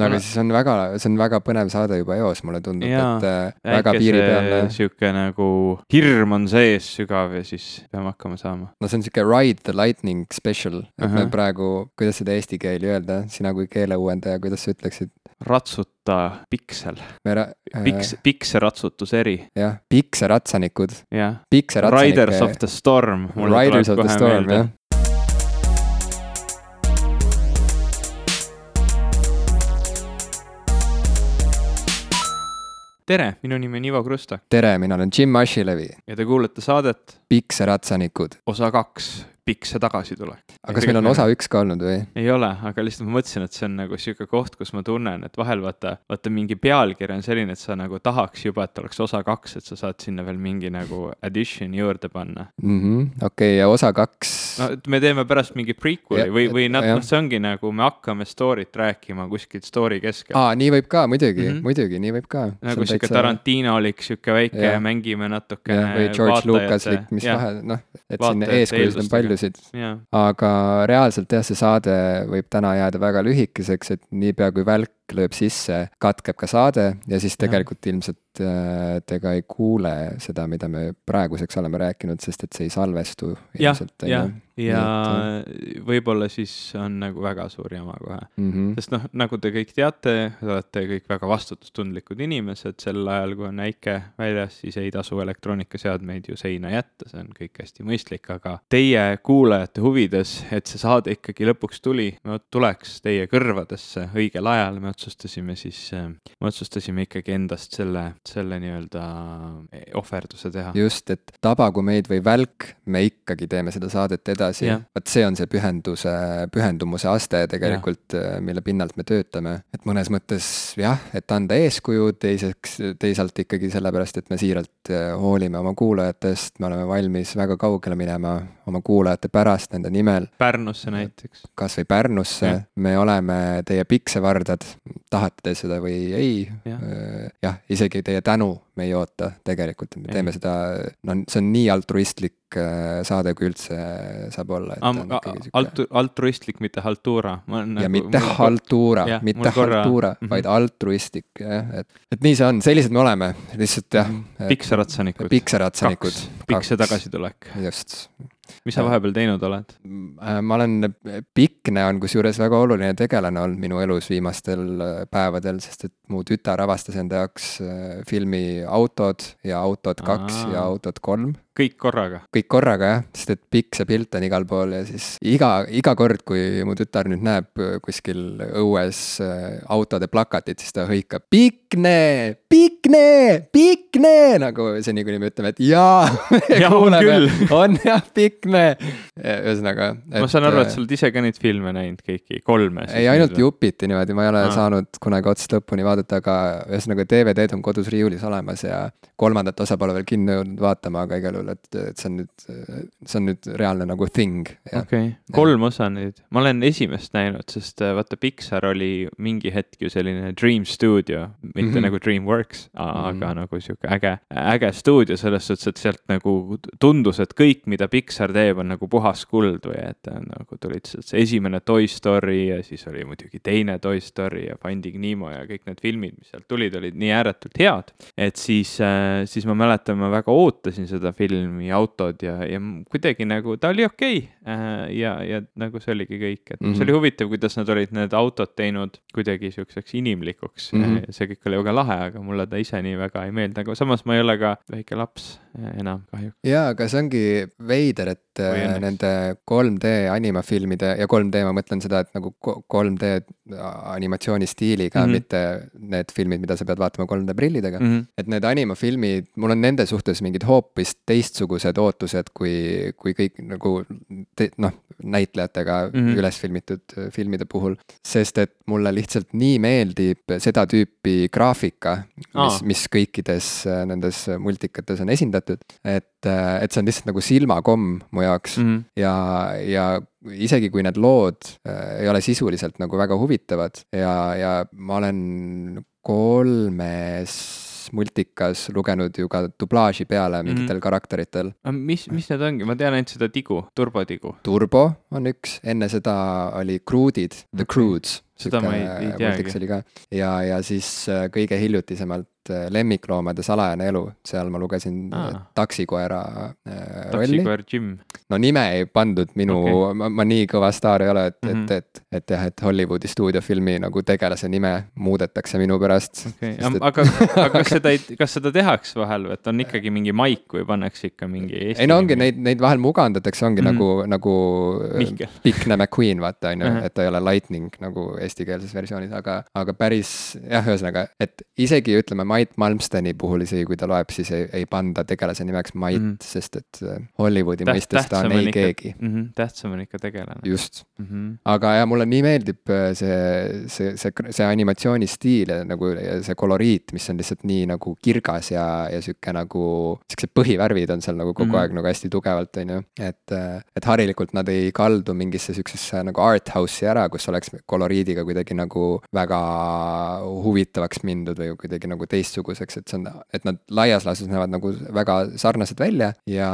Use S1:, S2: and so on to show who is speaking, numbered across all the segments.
S1: no aga siis on väga, see on väga põnev saade juba eos, mulle tundub, et äh, väga piiripealne.
S2: sihuke nagu hirm on sees sügav ja siis peame hakkama saama.
S1: no see on sihuke Ride the lightning special, et me
S2: Ahah.
S1: praegu, kuidas seda eesti keeli öelda, sina kui keeleuuendaja, kuidas sa ütleksid?
S2: ratsuta piksel,
S1: me
S2: piks, pikseratsutuseri,
S1: äh, jah, pikseratsanikud,
S2: jah. Riders of the Storm.
S1: Riders of the Storm, jah.
S2: Tere, minu nimi on Ivo Krusta.
S1: Tere, mina olen Jim Ashilevi,
S2: ja te kuulate saadet
S1: pikseratsanikud.
S2: osa kaks, pikse tagasitulek.
S1: aga kas meil on osa üks ka olnud või?
S2: ei ole, aga lihtsalt ma mõtlesin, et see on nagu sihuke koht, kus ma tunnen, et vahel vaata, vaata mingi pealkiri on selline, et sa nagu tahaks juba, et oleks osa kaks, et sa saad sinna veel mingi nagu addition juurde panna.
S1: mhmh, okei, ja osa kaks
S2: no et me teeme pärast mingi prequel'i
S1: Ja-
S2: või, või nad, noh, see ongi nagu me hakkame story't rääkima kuskilt story keskel.
S1: aa, nii võib ka muidugi mm. -hmm. muidugi, nii võib ka.
S2: nagu sihuke Tarantino oliks sihuke väike mängime natukene.
S1: või George Lucaslik, mis vahe, noh, et siin eeskujusid on
S2: eeldustega.
S1: paljusid.
S2: jah,
S1: aga reaalselt jah, see saade võib täna jääda väga lühikeseks, et niipea kui välk lööb sisse, katkeb ka saade ja siis tegelikult ilmselt äh, te ka ei kuule seda, mida me praeguseks oleme rääkinud, sest et see ei salvestu
S2: jah
S1: ilmselt,
S2: ja, ja
S1: Nii
S2: võib-olla siis on nagu väga suur jama kohe.
S1: mm. -hmm.
S2: sest noh, nagu te kõik teate, te olete kõik väga vastutustundlikud inimesed, sel ajal, kui on äike väljas, siis ei tasu elektroonikaseadmeid ju seina jätta, see on kõik hästi mõistlik, aga teie kuulajate huvides, et see saade ikkagi lõpuks tuli, tuleks teie kõrvadesse õigel ajal, me otsustasime siis, me otsustasime ikkagi endast selle, selle nii-öelda ohverduse teha.
S1: just, et tabagu meid või välk, me ikkagi teeme seda saadet edasi. Vot see on see pühenduse, pühendumuse aste tegelikult, mille pinnalt me töötame. et mõnes mõttes jah, et anda eeskuju, teiseks, teisalt ikkagi sellepärast, et me siiralt äh, hoolime oma kuulajatest, me oleme valmis väga kaugele minema oma kuulajate pärast nende nimel,
S2: Pärnusse näiteks.
S1: kas või Pärnusse. Me oleme teie piksevardad, tahate te seda või ei
S2: Jah.,
S1: jah, isegi teie tänu me ei oota tegelikult, me teeme seda, no see on nii altruistlik äh, saade, kui üldse saab olla.
S2: Altu-, altruistlik, mitte haltuura.
S1: ja mitte haltuura
S2: jah,,
S1: mitte
S2: mul korra-
S1: haltuura,
S2: mhm.
S1: vaid altruistlik, jah, et, et nii see on, sellised me oleme, lihtsalt jah.
S2: pikseratsanikud.
S1: pikseratsanikud.
S2: pikse. tagasitulek.
S1: just.
S2: Mis sa vahepeal teinud oled?
S1: ma olen, Pikne on kusjuures väga oluline tegelane olnud minu elus viimastel äh, päevadel, sest et mu tütar avastas enda jaoks äh, filmi Autod ja Autod kaks ja Autod kolm
S2: kõik korraga.
S1: kõik korraga jah, sest et pikk see pilt on igal pool ja siis iga, iga kord, kui mu tütar nüüd näeb äh, kuskil õues äh, autode plakatit, siis ta hõikab Pikne, Pikne, Pikne nagu seni, kuni me ütleme, et jaa.
S2: On küll.
S1: on jah, Pikne. ühesõnaga.
S2: ma saan aru, et sa oled ise ka neid filme näinud kõiki, kolme.
S1: ei, ainult. jupiti niimoodi, ma ei ole.
S2: Aa.
S1: saanud kunagi otsast lõpuni vaadata, aga ühesõnaga DVD-d on kodus riiulis olemas ja kolmandat osa pole veel kinno jõudnud vaatama, aga igal juhul, et, et see on nüüd, see on nüüd reaalne nagu thing.
S2: okei, kolm osa nüüd. ma olen esimest näinud, sest äh, vaata Pixar oli mingi hetk ju selline Dream Studio, mitte mm. -hmm. nagu DreamWorks, aga mm. -hmm. nagu sihuke äge, äge stuudio selles suhtes, et sealt nagu tundus, et kõik, mida Pixar teeb, on nagu puhas kuld või et äh, nagu tulid sealt see esimene Toy Story ja siis oli muidugi teine Toy Story ja Finding Nemo ja kõik need filmid, mis sealt tulid, olid nii ääretult head. et siis, siis ma mäletan, ma väga ootasin seda filmi Autod ja, ja m- kuidagi nagu ta oli okei okay.. ja, ja nagu see oligi kõik, et mm -hmm. see
S1: Mhm.
S2: oli huvitav, kuidas nad olid need autod teinud kuidagi siukseks inimlikuks mm.
S1: Mhm.
S2: -hmm. see kõik oli väga lahe, aga mulle ta ise nii väga ei meeldi, aga samas ma ei ole ka väike laps enam kahjuks.
S1: jaa, aga see ongi veider, et äh, nende 3D animafilmide ja 3D ma mõtlen seda, et nagu ko- 3D animatsioonistiiliga mm. -hmm. mitte need filmid, mida sa pead vaatama 3D prillidega mm.
S2: Mm
S1: -hmm et need animafilmid, mul on nende suhtes mingid hoopis teistsugused ootused, kui, kui kõik nagu noh, näitlejatega mm. -hmm. üles filmitud äh, filmide puhul. sest et mulle lihtsalt nii meeldib seda tüüpi graafika, mis mis kõikides äh, nendes multikates on esindatud. et, et see on lihtsalt nagu silmakomm mu jaoks mm
S2: Mm
S1: -hmm. ja, ja isegi kui need lood äh, ei ole sisuliselt nagu väga huvitavad ja, ja ma olen kolmes multikas lugenud ju ka dublaaži peale mingitel mm
S2: Mhm.
S1: -hmm. karakteritel.
S2: mis, mis need ongi, ma tean ainult seda tigu, turbodigu.
S1: Turbo on üks, enne seda oli Crude'id, The
S2: Okei.
S1: Crudes,
S2: seda ma ei, ei teagi.
S1: ja, ja siis kõige hiljutisemalt lemmikloomade salajane elu, seal ma lugesin Aa. taksikoera äh, rolli.
S2: taksikoer Jim.
S1: no nime ei pandud minu okay., ma, ma nii kõva staar ei ole, et mm, -hmm. et, et, et jah, et Hollywoodi stuudiofilmi nagu tegelase nime muudetakse minu pärast.
S2: okay., aga, aga kas seda ei, kas seda tehakse vahel või, et on ikkagi mingi maik või pannakse ikka mingi
S1: Eesti ei no ongi neid, neid vahel mugandatakse, ongi mm -hmm. nagu, nagu
S2: Mihkel.
S1: Pikne McQueen, vaata on ju, et ta ei ole lightning nagu eestikeelses versioonis, aga, aga päris jah, ühesõnaga, et isegi ütleme, Mait Malmsteni puhul isegi, kui ta loeb, siis ei, ei panda tegelase nimeks Mait mm, -hmm. sest et äh, Hollywoodi Täht, mõistes ta on ei ikka, keegi
S2: mm. -hmm, tähtsam on ikka tegelane.
S1: just mm, -hmm. aga ja mulle nii meeldib äh, see, see, see, see animatsioonistiil ja nagu see koloriit, mis on lihtsalt nii nagu kirgas ja, ja sihuke nagu, siuksed põhivärvid on seal nagu kogu mm -hmm. aeg nagu hästi tugevalt, on ju. et, äh, et harilikult nad ei kaldu mingisse siuksesse nagu art house'i ära, kus oleks koloriidiga kuidagi nagu väga huvitavaks mindud või kuidagi nagu teist teistsuguseks, et see on, et nad laias laastus näevad nagu väga sarnased välja ja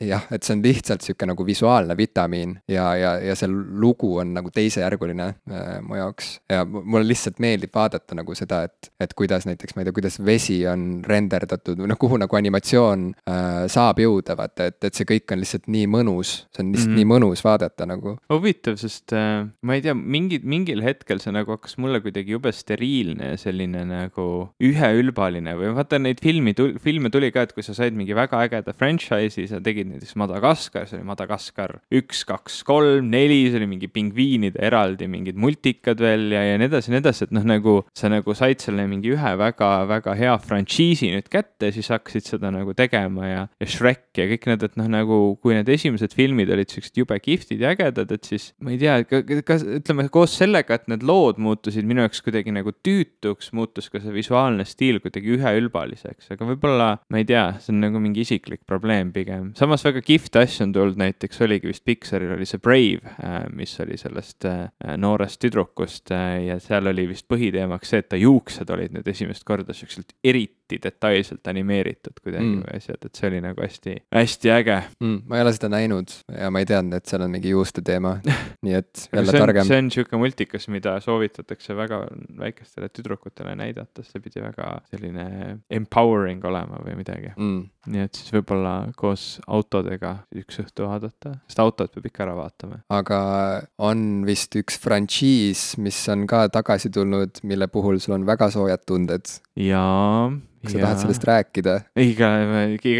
S1: jah, et see on lihtsalt sihuke nagu visuaalne vitamiin ja, ja, ja see lugu on nagu teisejärguline äh, mu jaoks. ja mulle lihtsalt meeldib vaadata nagu seda, et, et kuidas näiteks, ma ei tea, kuidas vesi on renderdatud või noh, kuhu nagu animatsioon äh, saab jõuda, vaata, et, et see kõik on lihtsalt nii mõnus, see on lihtsalt mm -hmm. nii mõnus vaadata nagu.
S2: huvitav, sest äh, ma ei tea, mingi, mingil hetkel see nagu hakkas mulle kuidagi jube steriilne ja selline nagu ühe üheülbaline või vaata neid filmi, filme tuli ka, et kui sa said mingi väga ägeda franchise'i, sa tegid näiteks Madagaskar, see oli Madagaskar üks, kaks, kolm, neli, see oli mingi pingviinide eraldi mingid multikad veel ja, ja nii edasi ja nii edasi, et noh, nagu sa nagu said selle mingi ühe väga-väga hea frantsiisi nüüd kätte, siis hakkasid seda nagu tegema ja, ja Shrek ja kõik need, et noh, nagu kui need esimesed filmid olid siuksed jube kihvtid ja ägedad, et siis ma ei tea, kas ütleme koos sellega, et need lood muutusid minu jaoks kuidagi nagu tüütuks, muutus ka see visuaalne stiil kuidagi üheülbaliseks, aga võib-olla, ma ei tea, see on nagu mingi isiklik probleem pigem. samas väga kihvte asju on tulnud, näiteks oligi vist Pixaril oli see Brave, äh, mis oli sellest äh, noorest tüdrukust äh, ja seal oli vist põhiteemaks see, et ta juuksed olid nüüd esimest korda siukselt eriti detailselt animeeritud kuidagi mm. või asjad, et see oli nagu hästi, hästi äge
S1: mm,. ma ei ole seda näinud ja ma ei teadnud, et seal on mingi juuste teema, nii et jälle targem.
S2: see on sihuke multikas, mida soovitatakse väga väikestele tüdrukutele näidata, see pidi väga selline empowering olema või midagi mm.. nii et siis võib-olla koos autodega üks õhtu vaadata, sest autod peab ikka ära vaatama.
S1: aga on vist üks frantsiis, mis on ka tagasi tulnud, mille puhul sul on väga soojad tunded.
S2: jaa
S1: kas sa tahad sellest rääkida?
S2: iga,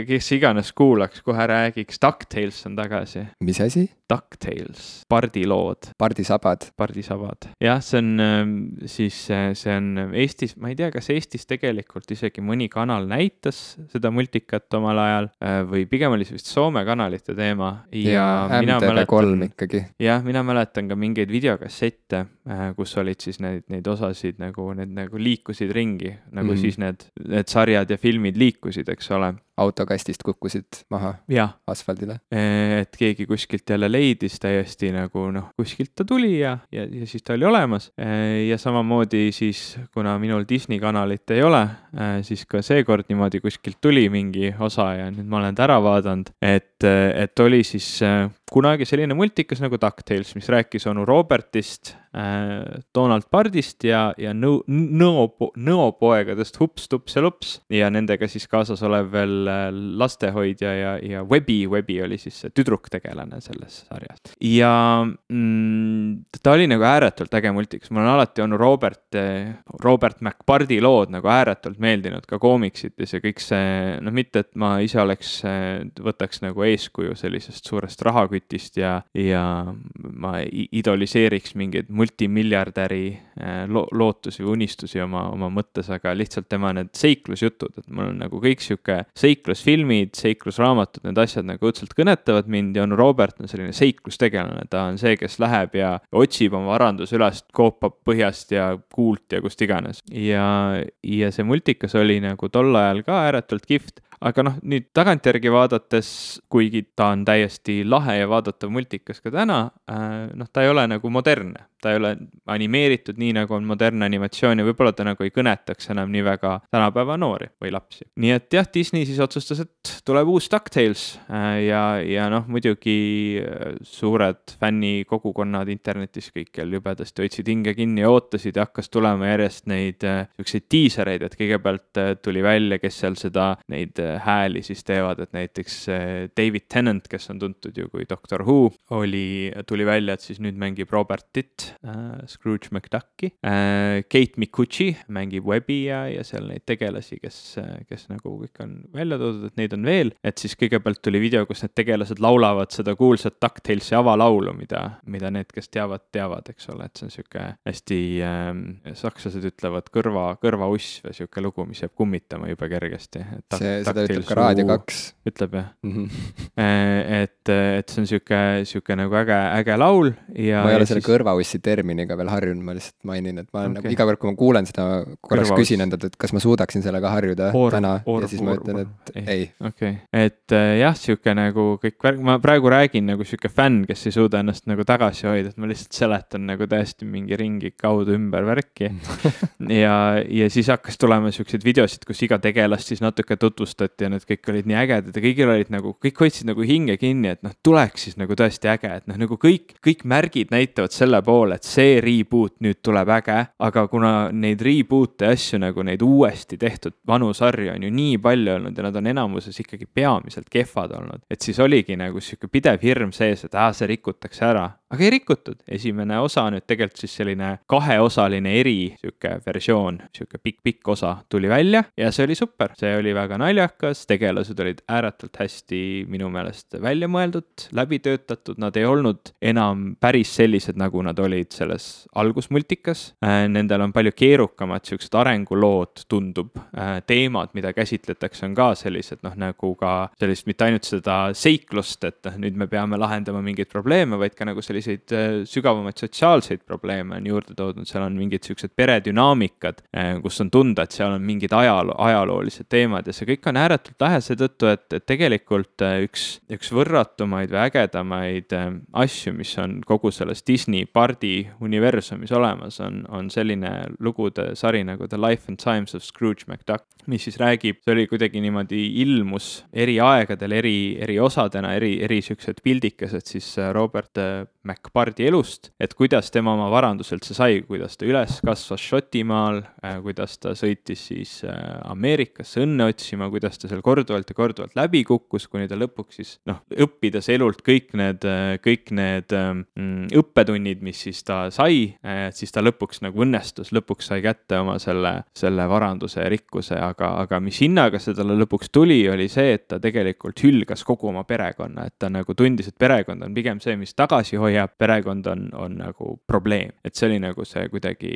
S2: kes iganes kuulaks, kohe räägiks, DuckTales on tagasi.
S1: mis asi?
S2: DuckTales, pardilood.
S1: pardisabad.
S2: pardisabad, jah, see on ähm, siis, see on Eestis, ma ei tea, kas Eestis tegelikult isegi mõni kanal näitas seda multikat omal ajal äh, või pigem oli see vist Soome kanalite teema.
S1: ja, ja MTV3 ikkagi.
S2: jah, mina mäletan ka mingeid videokassette, äh, kus olid siis neid, neid osasid nagu, need nagu liikusid ringi, nagu mm -hmm. siis need, need sarjad ja filmid liikusid, eks ole
S1: autokastist kukkusid maha
S2: ja.
S1: asfaldile.
S2: et keegi kuskilt jälle leidis täiesti nagu noh, kuskilt ta tuli ja, ja, ja siis ta oli olemas. ja samamoodi siis, kuna minul Disney kanalit ei ole, siis ka seekord niimoodi kuskilt tuli mingi osa ja nüüd ma olen ta ära vaadanud, et, et oli siis kunagi selline multikas nagu DuckTales, mis rääkis onu Robertist Donald Pardist ja, ja nõu, nõo, nõopoegadest Hups, Tups ja Lups ja nendega siis kaasas olev veel äh, lastehoidja ja, ja Webby, Webby oli siis see tüdruktegelane selles sarjas. ja mm, ta oli nagu ääretult äge multikas, mul on alati onu Robert, äh, Robert McPardi lood nagu ääretult meeldinud ka koomiksites ja kõik see, noh, mitte et ma ise oleks, äh, võtaks nagu eeskuju sellisest suurest rahakütist ja, ja ma idoliseeriks mingeid multimiljardäri äh, lo lootusi või unistusi oma, oma mõttes, aga lihtsalt tema need seiklusjutud, et mul on nagu kõik sihuke seiklusfilmid, seiklusraamatud, need asjad nagu õudselt kõnetavad mind ja on Robert on selline seiklustegelane, ta on see, kes läheb ja otsib oma varanduse üles, koopab põhjast ja kuult ja kust iganes. ja, ja see multikas oli nagu tol ajal ka ääretult kihvt aga noh, nüüd tagantjärgi vaadates, kuigi ta on täiesti lahe ja vaadatav multikas ka täna äh,, noh, ta ei ole nagu modernne. ta ei ole animeeritud nii, nagu on modernne animatsioon ja võib-olla ta nagu ei kõnetaks enam nii väga tänapäeva noori või lapsi. nii et jah, Disney siis otsustas, et tuleb uus DuckTales äh, ja, ja noh, muidugi äh, suured fännikogukonnad internetis kõikjal jubedasti hoidsid hinge kinni ja ootasid ja hakkas tulema järjest neid siukseid diisereid, et kõigepealt tuli välja, kes seal seda, neid hääli siis teevad, et näiteks David Tennant, kes on tuntud ju kui Doctor Who, oli, tuli välja, et siis nüüd mängib Robertit äh,, Scrooge McDucki äh,. Kate Micucci mängib Webbi ja, ja seal neid tegelasi, kes, kes nagu kõik on välja toodud, et neid on veel. et siis kõigepealt tuli video, kus need tegelased laulavad seda kuulsat DuckTalesi avalaulu, mida, mida need, kes teavad, teavad, eks ole, et see on sihuke hästi ähm,, sakslased ütlevad kõrva, kõrvauss või sihuke lugu, mis jääb kummitama jube kergesti.
S1: see, seda ütleb ka Raadio kaks.
S2: ütleb jah mm? -hmm. et, et see on sihuke, sihuke nagu äge, äge laul ja.
S1: ma ei ole
S2: selle
S1: siis... kõrvaussi terminiga veel harjunud, ma lihtsalt mainin, et ma olen okay. nagu iga kord, kui ma kuulen seda, korraks Kõrvaus. küsin endalt, et kas ma suudaksin sellega harjuda or, täna or, ja siis ma ütlen, et ei, ei..
S2: okei okay., et äh, jah, sihuke nagu kõik värk, ma praegu räägin nagu sihuke fänn, kes ei suuda ennast nagu tagasi hoida, et ma lihtsalt seletan nagu täiesti mingi ringi kaudu ümber värki ja, ja siis hakkas tulema siukseid videosid, kus iga tegelast siis natuke tutvustati ja need kõik olid nii ägedad ja kõigil olid nagu, kõik hoidsid nagu hinge kinni, et noh, tuleks siis nagu tõesti äge, et noh, nagu kõik, kõik märgid näitavad selle poole, et see reboot nüüd tuleb äge, aga kuna neid reboot'e asju nagu neid uuesti tehtud vanu sarju on ju nii palju olnud ja nad on enamuses ikkagi peamiselt kehvad olnud, et siis oligi nagu sihuke pidev hirm sees, et aa, see rikutakse ära aga ei rikutud, esimene osa nüüd tegelikult siis selline kaheosaline eri sihuke versioon, sihuke pikk-pikk osa tuli välja ja see oli super, see oli väga naljakas, tegelased olid ääretult hästi minu meelest välja mõeldud, läbi töötatud, nad ei olnud enam päris sellised, nagu nad olid selles algusmultikas. Äh, nendel on palju keerukamad siuksed arengulood, tundub, äh, teemad, mida käsitletakse, on ka sellised noh, nagu ka sellist mitte ainult seda seiklust, et noh, nüüd me peame lahendama mingeid probleeme, vaid ka nagu sellist selliseid äh, sügavamaid sotsiaalseid probleeme on juurde toodud, seal on mingid siuksed peredünaamikad, äh, kus on tunda, et seal on mingid ajaloo, ajaloolised teemad ja see kõik on ääretult lahe seetõttu, et, et tegelikult äh, üks, üks võrratumaid või ägedamaid asju, mis on kogu selles Disney pardi universumis olemas, on, on selline lugude sari nagu The Life and Times of Scrooge McDuck, mis siis räägib, see oli kuidagi niimoodi ilmus eri aegadel, eri, eri osadena, eri, eri siuksed pildikesed siis Robert MacPardi elust, et kuidas tema oma varanduse üldse sai, kuidas ta üles kasvas Šotimaal, äh, kuidas ta sõitis siis äh, Ameerikasse õnne otsima, kuidas ta seal korduvalt ja korduvalt läbi kukkus, kuni ta lõpuks siis noh, õppides elult kõik need, äh, kõik need mm, õppetunnid, mis siis ta sai, siis ta lõpuks nagu õnnestus, lõpuks sai kätte oma selle, selle varanduse ja rikkuse, aga, aga mis hinnaga see talle lõpuks tuli, oli see, et ta tegelikult hülgas kogu oma perekonna, et ta nagu tundis, et perekond on pigem see, mis tagasi hoiab perekond on, on nagu probleem, et see oli nagu see kuidagi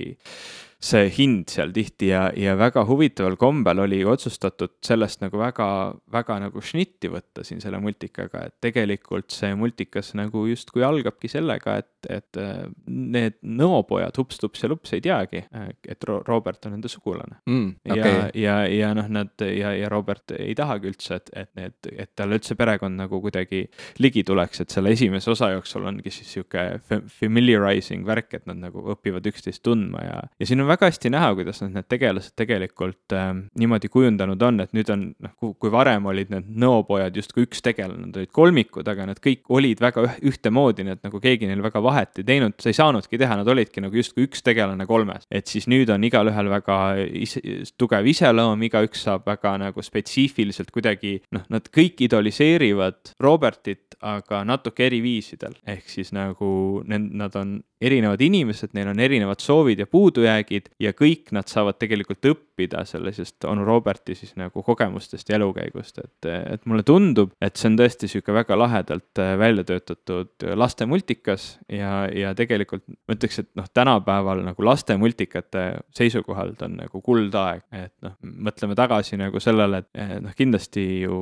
S2: see hind seal tihti ja, ja väga huvitaval kombel oli otsustatud sellest nagu väga, väga nagu šnitti võtta siin selle multikaga, et tegelikult see multikas nagu justkui algabki sellega, et, et äh, need nõopojad Hups-Tups ja Lups ei teagi, äh, et Robert on nende sugulane
S1: mm,. Okay.
S2: ja, ja, ja noh, nad ja, ja Robert ei tahagi üldse, et, et need, et talle üldse perekond nagu kuidagi ligi tuleks, et selle esimese osa jooksul ongi siis sihuke familiarizing värk, et nad nagu õpivad üksteist tundma ja, ja siin on väga väga hästi näha, kuidas nad need tegelased tegelikult äh, niimoodi kujundanud on, et nüüd on noh, kui varem olid need nõopojad justkui üks tegelane, nad olid kolmikud, aga nad kõik olid väga ühtemoodi, nii et nagu keegi neil väga vahet ei teinud, sa ei saanudki teha, nad olidki nagu justkui üks tegelane kolmes. et siis nüüd on igalühel väga ise, tugev iseloom, igaüks saab väga nagu spetsiifiliselt kuidagi noh, nad kõik idoliseerivad Robertit, aga natuke eri viisidel, ehk siis nagu need, nad on erinevad inimesed, neil on erinevad soovid ja puudujäägid ja kõik nad saavad tegelikult õppida sellisest onu Roberti siis nagu kogemustest ja elukäigust, et, et mulle tundub, et see on tõesti sihuke väga lahedalt äh, välja töötatud laste multikas ja, ja tegelikult ma ütleks, et noh, tänapäeval nagu laste multikate seisukohalt on nagu kuldaeg, et noh, mõtleme tagasi nagu sellele, et noh, kindlasti ju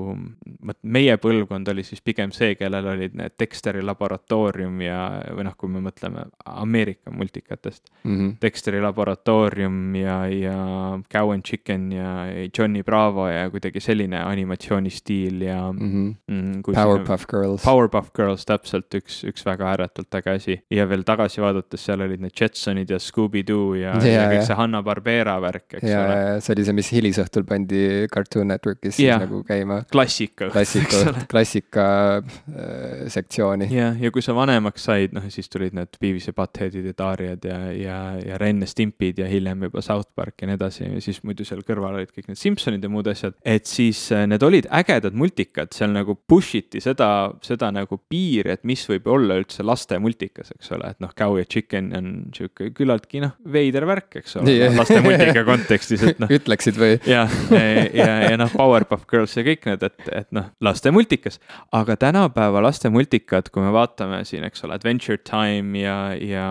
S2: meie põlvkond oli siis pigem see, kellel olid need Dexteri laboratoorium ja, või noh, kui me mõtleme Ameerika multikatest mm. -hmm. Dexteri laborat-, Laboratorium ja, ja Cow and Chicken ja Johnny Bravo ja kuidagi selline animatsioonistiil ja
S1: mm. -hmm.
S2: mm,
S1: Powerpuff Girls.
S2: Powerpuff Girls, täpselt üks, üks väga ääretult äge asi ja veel tagasi vaadates seal olid need Jetsonid ja Scooby-Doo ja, ja, ja kõik see Hanna-Barbera värk, eks
S1: ja,
S2: ole.
S1: see oli see, mis hilisõhtul pandi Cartoon Networkis
S2: ja.
S1: nagu käima.
S2: klassika.
S1: klassika, klassika äh, sektsiooni.
S2: jah, ja kui sa vanemaks said, noh siis tulid need Beavis ja Buttheadid ja Dariad ja, ja, ja Ren ja Stimpid ja hiljem juba South Park ja nii edasi ja siis muidu seal kõrval olid kõik need Simsonid ja muud asjad. et siis äh, need olid ägedad multikad, seal nagu push iti seda, seda nagu piiri, et mis võib olla üldse laste multikas, eks ole, et noh, Cow ja Chicken on sihuke küllaltki noh, veider värk, eks ole, laste multika kontekstis, et noh.
S1: ütleksid või?
S2: jah, ja, ja, ja noh, Powerpuff Girls ja kõik need, et, et noh, laste multikas. aga tänapäeva laste multikad, kui me vaatame siin, eks ole, Adventure Time ja, ja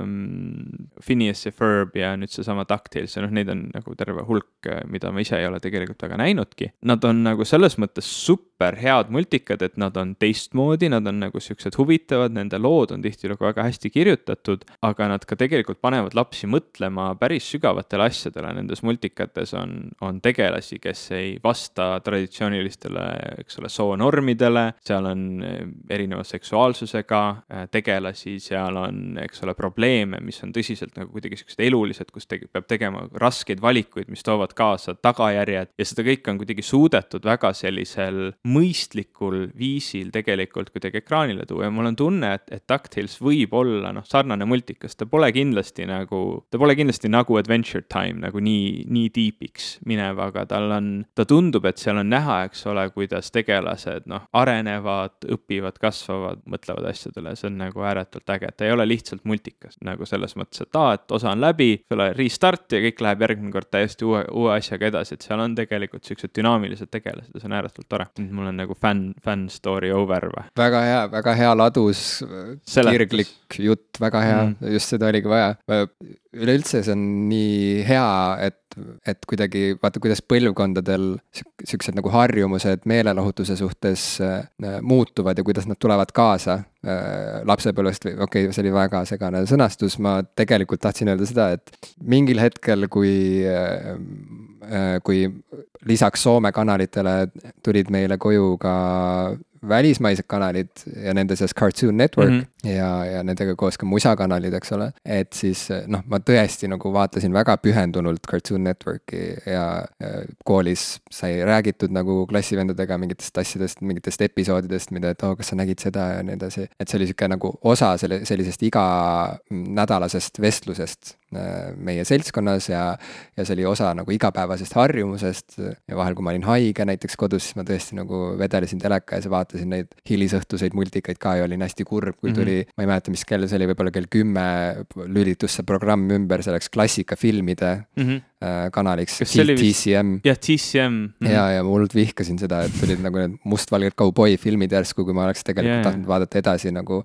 S2: um, Phineas ja Ferb ja nüüd seesama DuckTales ja noh, neid on nagu terve hulk, mida ma ise ei ole tegelikult väga näinudki. Nad on nagu selles mõttes super head multikad, et nad on teistmoodi, nad on nagu siuksed huvitavad, nende lood on tihtilugu väga hästi kirjutatud, aga nad ka tegelikult panevad lapsi mõtlema päris sügavatele asjadele, nendes multikates on, on tegelasi, kes ei vasta traditsioonilistele, eks ole, soonormidele, seal on eh, erineva seksuaalsusega eh, tegelasi, seal on, eks ole, probleeme, mis on tõsiselt nagu kuidagi siuksed elulised, kus tege, peab tegema raskeid valikuid, mis toovad kaasa tagajärjed. Ja seda kõike on kuidagi suudetud väga sellisel mõistlikul viisil tegelikult kuidagi ekraanile tuua. Ja mul on tunne, et, et DuckTales võib olla noh, sarnane multikas, ta pole kindlasti nagu, ta pole kindlasti nagu Adventure Time nagu nii, nii deep'iks minev, aga tal on, ta tundub, et seal on näha, eks ole, kuidas tegelased noh, arenevad, õpivad, kasvavad, mõtlevad asjadele, see on nagu ääretult äge, et ta ei ole lihtsalt multikas nagu selles mõttes, et aa, et osa on läbi, eks ole, restart ja kõik läheb järgmine kord täiesti uue, uue asjaga edasi, et seal on tegelikult siuksed dünaamilised tegelased ja see on ääretult tore. Mul on nagu fänn, fänn story over või.
S1: väga hea, väga hea ladus, kirglik jutt, väga hea mm., just seda oligi vaja. üleüldse see on nii hea, et et kuidagi vaata, kuidas põlvkondadel siuksed nagu harjumused meelelahutuse suhtes äh, muutuvad ja kuidas nad tulevad kaasa äh, lapsepõlvest või okei okay,, see oli väga segane sõnastus, ma tegelikult tahtsin öelda seda, et mingil hetkel, kui äh, äh kui lisaks Soome kanalitele tulid meile koju ka välismaised kanalid ja nende seas Cartoon Network mm -hmm. ja, ja nendega koos ka musakanalid, eks ole. et siis noh, ma tõesti nagu vaatasin väga pühendunult Cartoon Networki ja, koolis sai räägitud nagu klassivendadega mingitest asjadest, mingitest episoodidest, mida, et oo oh,, kas sa nägid seda ja nii edasi. et see oli sihuke nagu osa selle, sellisest iganädalasest vestlusest meie seltskonnas ja, ja see oli osa nagu igapäevasest harjumusest. ja vahel, kui ma olin haige näiteks kodus, siis ma tõesti nagu vedelesin teleka ees ja vaatasin neid hilisõhtuseid multikaid ka ja olin hästi kurb, kui tuli mm, -hmm. ma ei mäleta, mis kell see oli, võib-olla kell kümme lülitus see programm ümber selleks klassikafilmide mm -hmm. kanaliks. TCM.
S2: jah, TCM
S1: mm. -hmm. ja, ja ma hullult vihkasin seda, et tulid nagu need mustvalged kauboifilmid järsku, kui ma oleks tegelikult yeah. tahtnud vaadata edasi nagu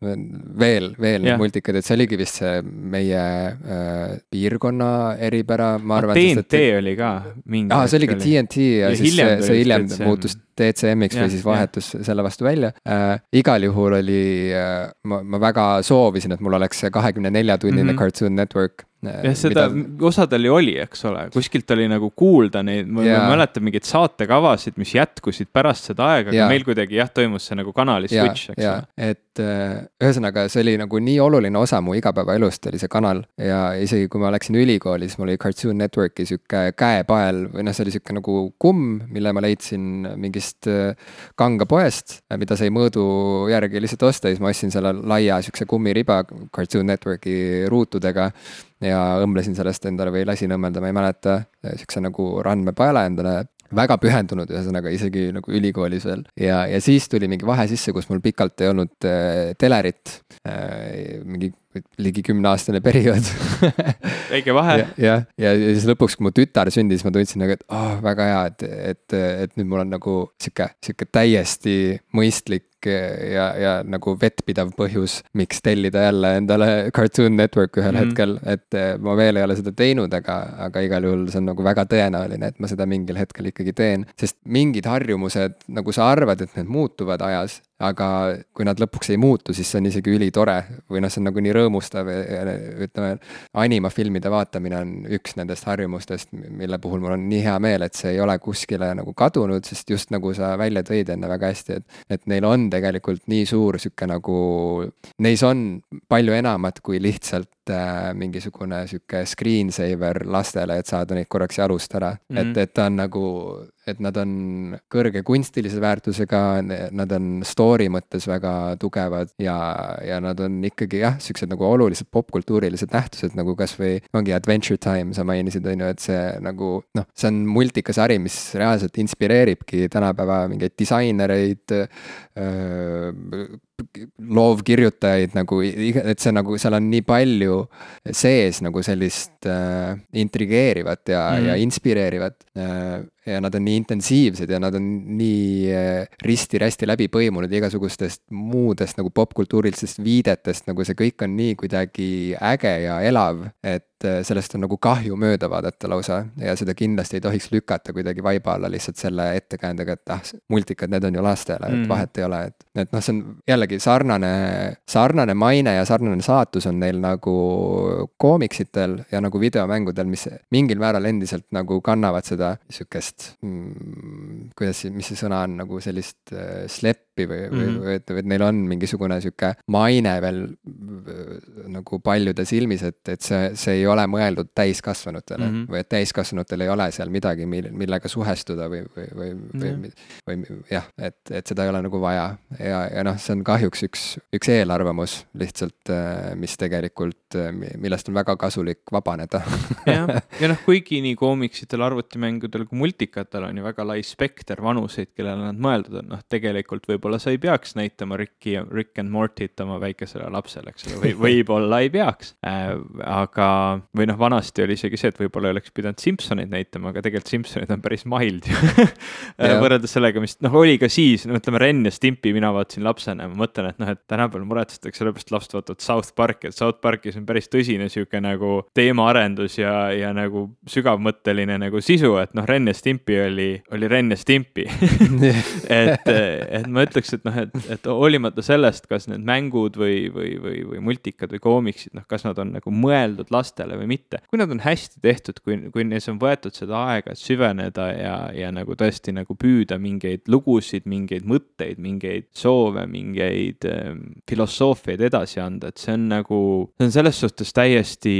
S1: veel, veel yeah. multikad, et see oligi vist see meie äh, piirkonna eripära, ma arvan.
S2: TNT et... oli ka
S1: mingi. aa, see oligi TNT ja, ja siis see, see hiljem muutus DCM-iks või siis vahetus ja. selle vastu välja äh,. igal juhul oli äh,, ma, ma väga soovisin, et mul oleks see kahekümne nelja tunnine mm -hmm. Cartoon Network
S2: Äh, jah, seda mida... osadel ju oli, eks ole, kuskilt oli nagu kuulda neid, ma yeah. mäletan mingeid saatekavasid, mis jätkusid pärast seda aega, aga yeah. meil kuidagi jah, toimus see nagu kanali yeah, switch, eks
S1: yeah. ole. et äh, ühesõnaga, see oli nagu nii oluline osa mu igapäevaelust oli see kanal ja isegi kui ma läksin ülikooli, siis mul oli Cartoon Networki sihuke käepael või noh, see oli sihuke nagu kumm, mille ma leidsin mingist äh, kangapoest, mida sai mõõdu järgi lihtsalt osta siis ma ostsin selle laia sihukese kummiriba Cartoon Networki ruutudega ja õmblesin sellest endale või lasin õmmelda, ma ei mäleta, siukse nagu randmepaela endale väga pühendunud, ühesõnaga isegi nagu ülikoolis veel. ja, ja siis tuli mingi vahe sisse, kus mul pikalt ei olnud äh, telerit äh,. mingi ligi kümneaastane periood
S2: väike vahe.
S1: jah, ja, ja, ja siis lõpuks, kui mu tütar sündis, ma tundsin nagu, et oh, väga hea, et, et, et nüüd mul on nagu sihuke, sihuke täiesti mõistlik ja, ja nagu vettpidav põhjus, miks tellida jälle endale Cartoon Network ühel mm -hmm. hetkel, et eh, ma veel ei ole seda teinud, aga, aga igal juhul see on nagu väga tõenäoline, et ma seda mingil hetkel ikkagi teen. sest mingid harjumused, nagu sa arvad, et need muutuvad ajas, aga kui nad lõpuks ei muutu, siis see on isegi ülitore või noh, see on nagu nii rõõmustav ütleme, animafilmide vaatamine on üks nendest harjumustest, mille puhul mul on nii hea meel, et see ei ole kuskile nagu kadunud, sest just nagu sa välja tõid enne väga hästi, et, et neil on tegelikult nii suur sihuke nagu, neis on palju enamat kui lihtsalt äh, mingisugune sihuke screensaver lastele, et saada neid korraks jalust ära mm. -hmm. et, et ta on nagu, et nad on kõrge kunstilise väärtusega, nad on story mõttes väga tugevad ja, ja nad on ikkagi jah, siuksed nagu olulised popkultuurilised nähtused nagu kasvõi ongi Adventure Time, sa mainisid, on ju, et see nagu noh, see on multikasari, mis reaalselt inspireeribki tänapäeva mingeid disainereid loovkirjutajaid nagu, et see nagu, seal on nii palju sees nagu sellist äh, intrigeerivat ja mm., ja inspireerivat äh, ja nad on nii intensiivsed ja nad on nii äh, risti-rästi läbi põimunud igasugustest muudest nagu popkultuurilistest viidetest, nagu see kõik on nii kuidagi äge ja elav, et äh, sellest on nagu kahju mööda vaadata lausa ja seda kindlasti ei tohiks lükata kuidagi vaiba alla lihtsalt selle ettekäändega, et ah, multikad, need on ju lastele, et mm. vahet ei ole, et, et noh, see on jällegi sarnane, sarnane maine ja sarnane saatus on neil nagu koomiksitel ja nagu videomängudel, mis mingil määral endiselt nagu kannavad seda sihukest mm,, kuidas mis see sõna on, nagu sellist äh, sleppi või mm, -hmm. või et, et neil on mingisugune sihuke maine veel äh, nagu paljude silmis, et, et see, see ei ole mõeldud täiskasvanutele mm. -hmm. või et täiskasvanutel ei ole seal midagi, mille, millega suhestuda või, või, või, või mm, -hmm. või, või jah, et, et seda ei ole nagu vaja. ja, ja noh, see on kahjuks üks, üks eelarvamus lihtsalt, äh, mis tegelikult, millest on väga kasulik vabaneda
S2: jah, ja noh, kuigi nii koomiksitel, arvutimängudel kui multi muusikatel on ju väga lai spekter vanuseid, kellele nad mõeldud on, noh, tegelikult võib-olla sa ei peaks näitama Ricki, Rick and Morty't oma väikesele lapsele, eks ole, või võib-olla ei peaks. Äh,. aga, või noh, vanasti oli isegi see, et võib-olla oleks pidanud Simsoneid näitama, aga tegelikult Simsonid on päris mild ju. Võrreldes sellega, mis noh, oli ka siis, no ütleme, Ren ja Stimpy mina vaatasin lapsena ja ma mõtlen, et noh, et tänapäeval muretsetakse selle pärast, lapsed vaatavad South Parki, et South Parkis on päris tõsine sihuke nagu teemaarendus ja, ja nagu sügavmõtteline nagu sisu, et noh, Ren ja Stimpy Stimpi oli, oli Ren ja Stimpi et, et ma ütleks, et noh, et, et hoolimata sellest, kas need mängud või, või, või, või multikad või koomiksid, noh, kas nad on nagu mõeldud lastele või mitte. kui nad on hästi tehtud, kui, kui neis on võetud seda aega, et süveneda ja, ja nagu tõesti nagu püüda mingeid lugusid, mingeid mõtteid, mingeid soove, mingeid ähm, filosoofiaid edasi anda, et see on nagu, see on selles suhtes täiesti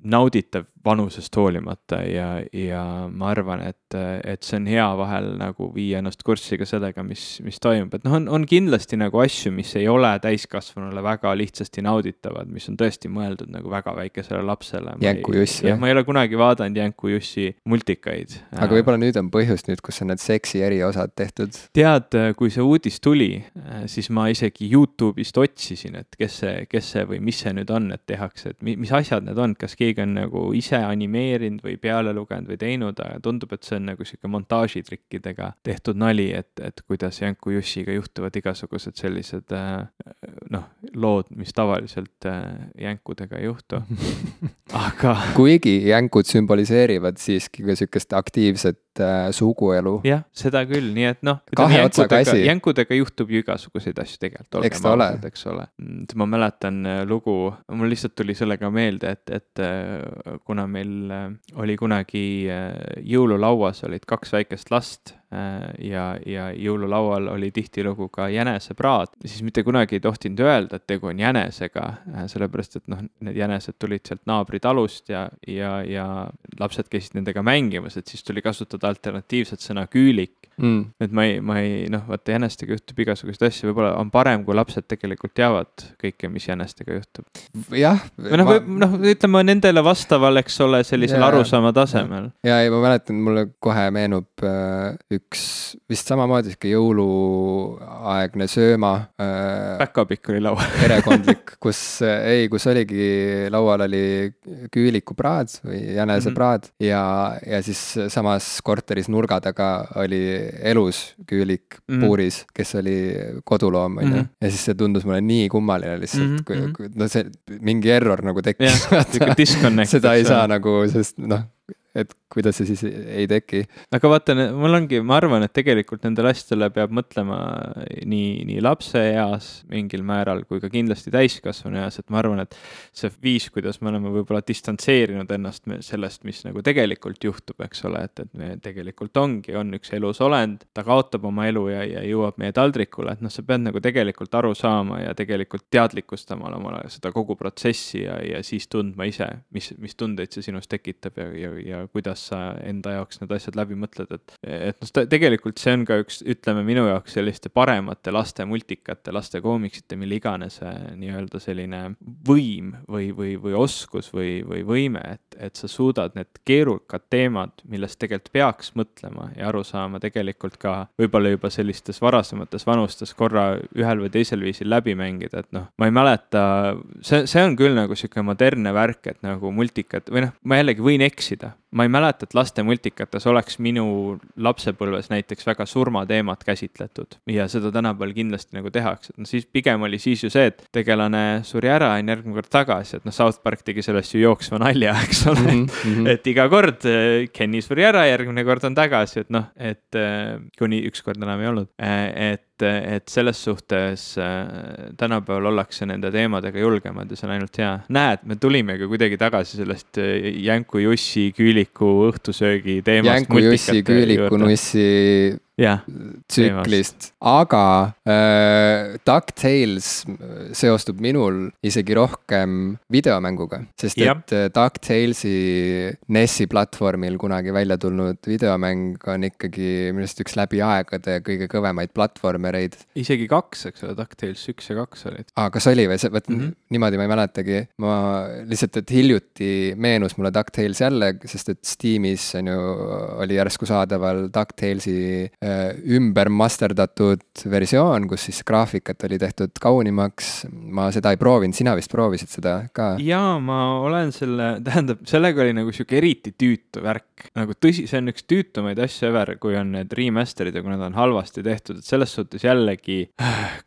S2: nauditav vanusest hoolimata ja, ja ma arvan, et, et see on hea vahel nagu viia ennast kurssi ka sellega, mis, mis toimub, et noh, on, on kindlasti nagu asju, mis ei ole täiskasvanule väga lihtsasti nauditavad, mis on tõesti mõeldud nagu väga väikesele lapsele.
S1: Jänku Juss.
S2: jah, ma ei ole kunagi vaadanud Jänku Jussi multikaid.
S1: aga võib-olla nüüd on põhjust nüüd, kus on need seksi eriosad tehtud.
S2: tead, kui see uudis tuli, siis ma isegi Youtube'ist otsisin, et kes see, kes see või mis see nüüd on, et tehakse, et mis asjad need on, kas keegi keegi on nagu ise animeerinud või peale lugenud või teinud, aga tundub, et see on nagu sihuke montaažitrikkidega tehtud nali, et, et kuidas Janku Jussiga juhtuvad igasugused sellised äh, noh, lood, mis tavaliselt äh, jänkudega ei juhtu aga.
S1: kuigi jänkud sümboliseerivad siiski ka sihukest aktiivset äh, suguelu.
S2: jah, seda küll, nii et noh.
S1: kahe otsaga asi.
S2: jänkudega juhtub ju igasuguseid asju tegelikult.
S1: eks ta ole.
S2: eks ole. Mm, ma mäletan lugu, mul lihtsalt tuli sellega meelde, et, et kuna meil äh, oli kunagi äh, jõululauas olid kaks väikest last äh, ja, ja jõululaual oli tihtilugu ka jänesepraad, siis mitte kunagi ei tohtinud öelda, et tegu on jänesega, sellepärast et noh, need jänesed tulid sealt naabritalust ja, ja, ja lapsed käisid nendega mängimas, et siis tuli kasutada alternatiivset sõna küülik mm.. et ma ei, ma ei noh, vaata jänestega juhtub igasuguseid asju, võib-olla on parem, kui lapsed tegelikult teavad kõike, mis jänestega juhtub.
S1: jah.
S2: või noh ma..., noh, ütleme nendele vastaval, eks ole, sellisel ja, arusaama tasemel.
S1: ja ei, ma mäletan, mulle kohe meenub äh, üks vist samamoodi sihuke jõuluaegne sööma äh,.
S2: päkapikk oli laual
S1: perekondlik, kus äh,, ei, kus oligi, laual oli küülikupraad või jänesepraad mm -hmm. ja, ja siis samas korteris nurga taga oli elus küülik mm. puuris, kes oli koduloom, on ju. Mhm. ja siis see tundus mulle nii kummaline lihtsalt mm, -hmm. kui, mhm. kui no see mingi error nagu tekkis
S2: yeah, seda
S1: ei saa nagu, sest noh et kuidas see siis ei teki.
S2: aga vaata, mul ongi, ma arvan, et tegelikult nendele asjadele peab mõtlema nii, nii lapseeas mingil määral kui ka kindlasti täiskasvanu eas, et ma arvan, et see viis, kuidas me oleme võib-olla distantseerinud ennast sellest, mis nagu tegelikult juhtub, eks ole, et, et me tegelikult ongi, on üks elus olend, ta kaotab oma elu ja, ja jõuab meie taldrikule, et noh, sa pead nagu tegelikult aru saama ja tegelikult teadlikustama omale seda kogu protsessi ja, ja siis tundma ise, mis, mis tundeid see sinus tekitab ja, ja, ja kuidas kuidas sa enda jaoks need asjad läbi mõtled, et, et noh, tegelikult see on ka üks, ütleme minu jaoks selliste paremate laste multikate, laste koomiksite, mille iganes nii-öelda selline võim või, või, või oskus või, või võime, et, et sa suudad need keerukad teemad, millest tegelikult peaks mõtlema ja aru saama, tegelikult ka võib-olla juba sellistes varasemates vanustes korra ühel või teisel viisil läbi mängida, et noh, ma ei mäleta, see, see on küll nagu sihuke modernne värk, et nagu multikad või noh, ma jällegi võin eksida, ma ei mäleta, et laste multikates oleks minu lapsepõlves näiteks väga surmateemat käsitletud. Ja seda tänapäeval kindlasti nagu tehakse, et noh, siis pigem oli siis ju see, et tegelane suri ära, on järgmine kord tagasi, et noh, South Park tegi sellest ju jooksva nalja, eks ole. Mm. -hmm. et iga kord äh, Kenny suri ära, järgmine kord on tagasi, et noh, et äh, kuni ükskord enam ei olnud, äh, et et selles suhtes äh, tänapäeval ollakse nende teemadega julgemad ja see on ainult hea. näed, me tulimegi kuidagi tagasi sellest äh, Jänku Jussi küüliku õhtusöögi teemast.
S1: Jänku Jussi küüliku nussi tsüklist, aga äh, DuckTales seostub minul isegi rohkem videomänguga, sest ja. et äh, DuckTalesi NES-i platvormil kunagi välja tulnud videomäng on ikkagi minu arust üks läbi aegade kõige kõvemaid platvormereid.
S2: isegi kaks, eks ole, DuckTales üks ja kaks olid.
S1: aa, kas oli või, see, vot mm -hmm. niimoodi ma ei mäletagi, ma lihtsalt, et hiljuti meenus mulle DuckTales jälle, sest et Steamis on ju, oli järsku saadaval DuckTalesi äh, Äh, ümber masterdatud versioon, kus siis graafikat oli tehtud kaunimaks. ma seda ei proovinud, sina vist proovisid seda ka?
S2: jaa, ma olen selle, tähendab, sellega oli nagu sihuke eriti tüütu värk, nagu tõsi, see on üks tüütumaid asju ever, kui on need remaster'id ja kui nad on halvasti tehtud, et selles suhtes jällegi,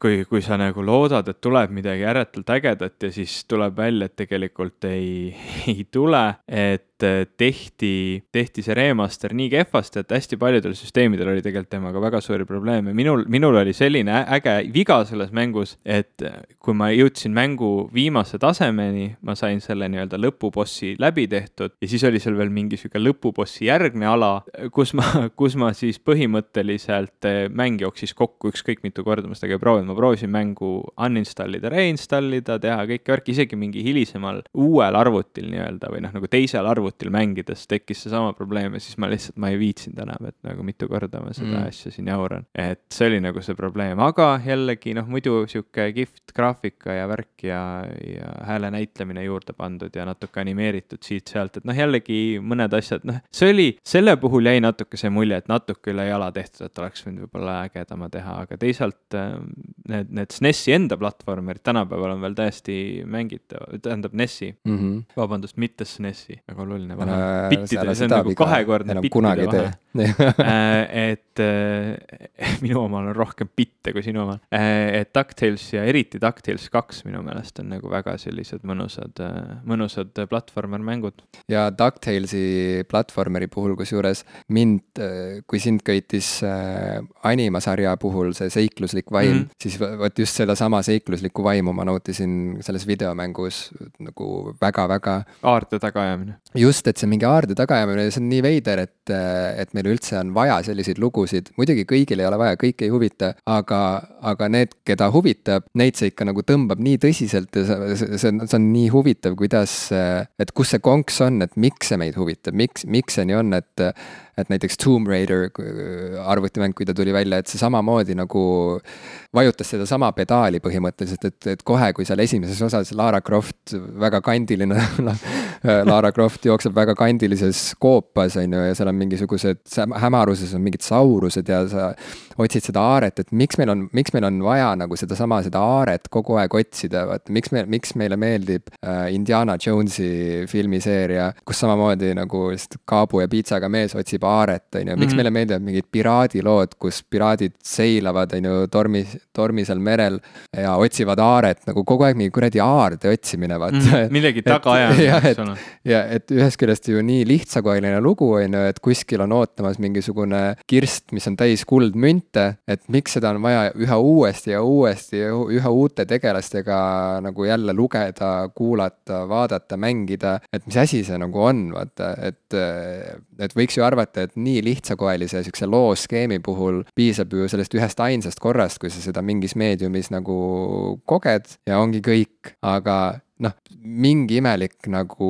S2: kui, kui sa nagu loodad, et tuleb midagi ääretult ägedat ja siis tuleb välja, et tegelikult ei, ei tule, et tehti, tehti see remaster nii kehvasti, et hästi paljudel süsteemidel oli tegelikult temaga väga suuri probleeme. minul, minul oli selline äge viga selles mängus, et kui ma jõudsin mängu viimase tasemeni, ma sain selle nii-öelda lõpubossi läbi tehtud ja siis oli seal veel mingi sihuke lõpubossi järgne ala, kus ma, kus ma siis põhimõtteliselt eh, mäng jooksis kokku ükskõik mitu korda ma seda ka ei proovinud, ma proovisin mängu uninstall ida, reinstall ida, teha kõike värki, isegi mingi hilisemal uuel arvutil nii-öelda või noh, nagu teisel arvutil mängides tekkis seesama probleem ja siis ma lihtsalt, ma ei viitsinud enam, et nagu mitu korda ma seda mm. asja siin jauran. et see oli nagu see probleem, aga jällegi noh, muidu sihuke kihvt graafika ja värk ja, ja hääle näitlemine juurde pandud ja natuke animeeritud siit-sealt, et noh, jällegi mõned asjad, noh, see oli, selle puhul jäi natuke see mulje, et natuke üle jala tehtud, et oleks võinud võib-olla ägedama teha, aga teisalt ähm, need, need SNES-i enda platvormerid tänapäeval on veel täiesti mängitavad, tähendab NES-i mm, -hmm. vabandust, mitte SNES-i, väga oluline vahe äh,. bittide, see on nagu kahekordne bittide vahe äh, et äh, minu omal on rohkem bitte kui sinu omal äh,. et DuckTales ja eriti DuckTales kaks minu meelest on nagu väga sellised mõnusad äh,, mõnusad platvormer mängud.
S1: ja DuckTalesi platvormeri puhul, kusjuures mind, äh, kui sind köitis äh, animasarja puhul see seikluslik vaim mm, -hmm. siis vot just sedasama seikluslikku vaimu ma nautisin selles videomängus nagu väga-väga.
S2: aarde tagaajamine.
S1: Just, et see mingi aarde tagaajamine ja see on nii veider, et, et meil üldse on vaja selliseid lugusid, muidugi kõigil ei ole vaja, kõiki ei huvita, aga, aga need, keda huvitab, neid see ikka nagu tõmbab nii tõsiselt ja see, see, see on, see on nii huvitav, kuidas, et kus see konks on, et miks see meid huvitab, miks, miks see nii on, et et näiteks Tomb Raider arvutimäng, kui ta tuli välja, et see samamoodi nagu vajutas sedasama pedaali põhimõtteliselt, et, et kohe, kui seal esimeses osas Lara Croft väga kandiline Lara Croft jookseb väga kandilises koopas, on ju, ja seal on mingisugused, hämaruses on mingid saurused ja sa otsid seda aaret, et miks meil on, miks meil on vaja nagu sedasama, seda aaret kogu aeg otsida, vaata miks me, miks meile meeldib äh, Indiana Jonesi filmiseeria, kus samamoodi nagu lihtsalt kaabu ja piitsaga mees otsib aaret, on ju, miks mm -hmm. meile meeldivad mingid piraadilood, kus piraadid seilavad, on ju, tormi, tormisel merel ja otsivad aaret nagu kogu aeg mingi kuradi aarde otsimine, vaata
S2: mm,. millegi tagaajamine,
S1: eks ole. ja et ühest küljest ju nii lihtsakoeline lugu, on ju, et kuskil on ootamas mingisugune kirst, mis on täis kuldmünte münte, et miks seda on vaja üha uuesti ja uuesti ja üha uute tegelastega nagu jälle lugeda, kuulata, vaadata, mängida, et mis asi see nagu on, vaata, et, et võiks ju arvata, et nii lihtsakoelise sihukese looskeemi puhul piisab ju sellest ühest ainsast korrast, kui sa seda mingis meediumis nagu koged ja ongi kõik, aga noh, mingi imelik nagu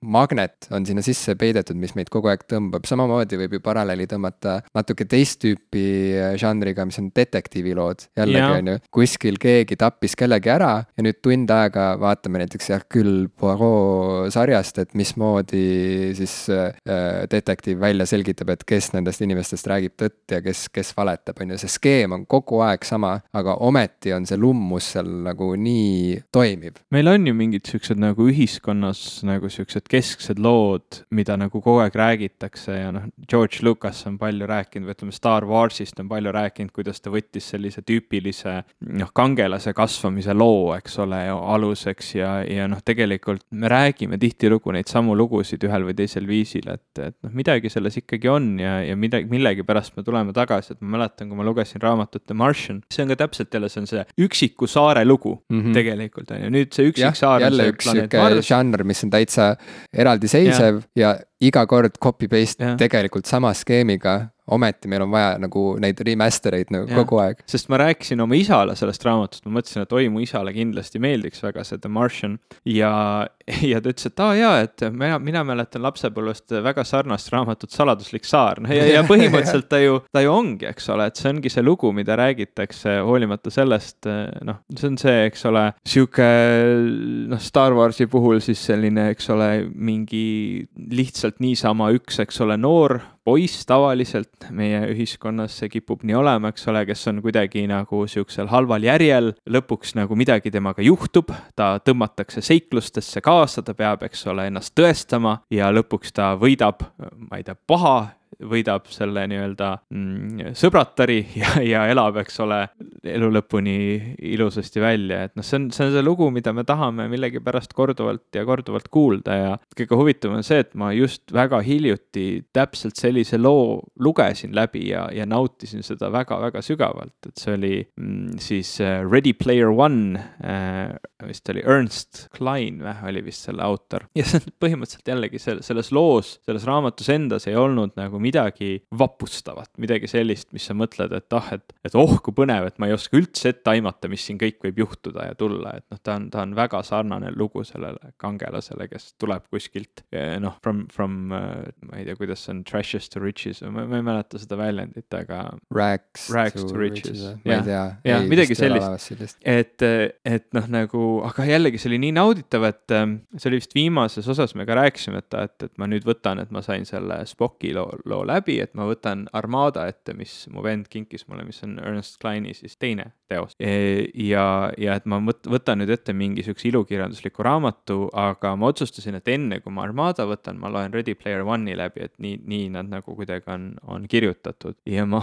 S1: magnet on sinna sisse peidetud, mis meid kogu aeg tõmbab, samamoodi võib ju paralleeli tõmmata natuke teist tüüpi äh, žanriga, mis on detektiivilood. jällegi on ju, kuskil keegi tappis kellegi ära ja nüüd tund aega vaatame näiteks Hercule Poirot sarjast, et mismoodi siis äh, detektiiv välja selgitab, et kes nendest inimestest räägib tõtt ja kes, kes valetab, on ju, see skeem on kogu aeg sama, aga ometi on see lummus seal nagu nii toimiv
S2: meil on ju mingid siuksed nagu ühiskonnas nagu siuksed kesksed lood, mida nagu kogu aeg räägitakse ja noh, George Lucas on palju rääkinud või ütleme, Star Warsist on palju rääkinud, kuidas ta võttis sellise tüüpilise noh, kangelase kasvamise loo, eks ole, aluseks ja, ja noh, tegelikult me räägime tihtilugu neid samu lugusid ühel või teisel viisil, et, et noh, midagi selles ikkagi on ja, ja midagi, millegipärast me tuleme tagasi, et ma mäletan, kui ma lugesin raamatut The Martian, see on ka täpselt jälle, see on see üksiku saare lugu mm -hmm. tegelikult on ju, nüüd see üksik saar.
S1: jälle üks sihuke žanr, mis on täitsa eraldiseisev ja. ja iga kord copy paste tegelikult sama skeemiga ometi meil on vaja nagu neid remaster eid nagu ja. kogu aeg.
S2: sest ma rääkisin oma isale sellest raamatust, ma mõtlesin, et oi, mu isale kindlasti meeldiks väga see The Martian. ja, ja ta ütles, et aa jaa, et mina, mina mäletan lapsepõlvest väga sarnast raamatut Saladuslik saar, noh ja, ja põhimõtteliselt ta ju, ta ju ongi, eks ole, et see ongi see lugu, mida räägitakse, hoolimata sellest, noh, see on see, eks ole, sihuke noh, Star Warsi puhul siis selline, eks ole, mingi lihtsalt niisama üks, eks ole, noor poiss tavaliselt meie ühiskonnas, see kipub nii olema, eks ole, kes on kuidagi nagu sihukesel halval järjel, lõpuks nagu midagi temaga juhtub, ta tõmmatakse seiklustesse kaasa, ta peab, eks ole, ennast tõestama ja lõpuks ta võidab, ma ei tea, paha võidab selle nii-öelda mm, sõbratari ja, ja elab, eks ole, elu lõpuni ilusasti välja, et noh, see on, see on see lugu, mida me tahame millegipärast korduvalt ja korduvalt kuulda ja kõige huvitavam on see, et ma just väga hiljuti täpselt sellise loo lugesin läbi ja, ja nautisin seda väga-väga sügavalt, et see oli mm, siis äh, Ready Player One äh,, vist oli Ernst Klein või, oli vist selle autor. ja see on põhimõtteliselt jällegi selles loos, selles raamatus endas ei olnud nagu midagi vapustavat, midagi sellist, mis sa mõtled, et ah, et, et oh kui põnev, et ma ei oska üldse ette aimata, mis siin kõik võib juhtuda ja tulla, et noh, ta on, ta on väga sarnane lugu sellele kangelasele, kes tuleb kuskilt eh, noh, from, from eh, ma ei tea, kuidas see on, trashes to riches või ma, ma ei mäleta seda väljendit, aga.
S1: Rags,
S2: to, to riches, riches.,
S1: ma ei tea.
S2: jah, midagi sellist, et, et noh, nagu, aga jällegi see oli nii nauditav, et eh, see oli vist viimases osas me ka rääkisime, et, et, et ma nüüd võtan, et ma sain selle Spocki loo loo läbi, et ma võtan Armada ette, mis mu vend kinkis mulle, mis on Ernest Kleini siis teine teos. E, ja, ja et ma võtan nüüd ette mingi sihukese ilukirjandusliku raamatu, aga ma otsustasin, et enne kui ma Armada võtan, ma loen Ready Player One'i läbi, et nii, nii nad nagu kuidagi on, on kirjutatud. ja ma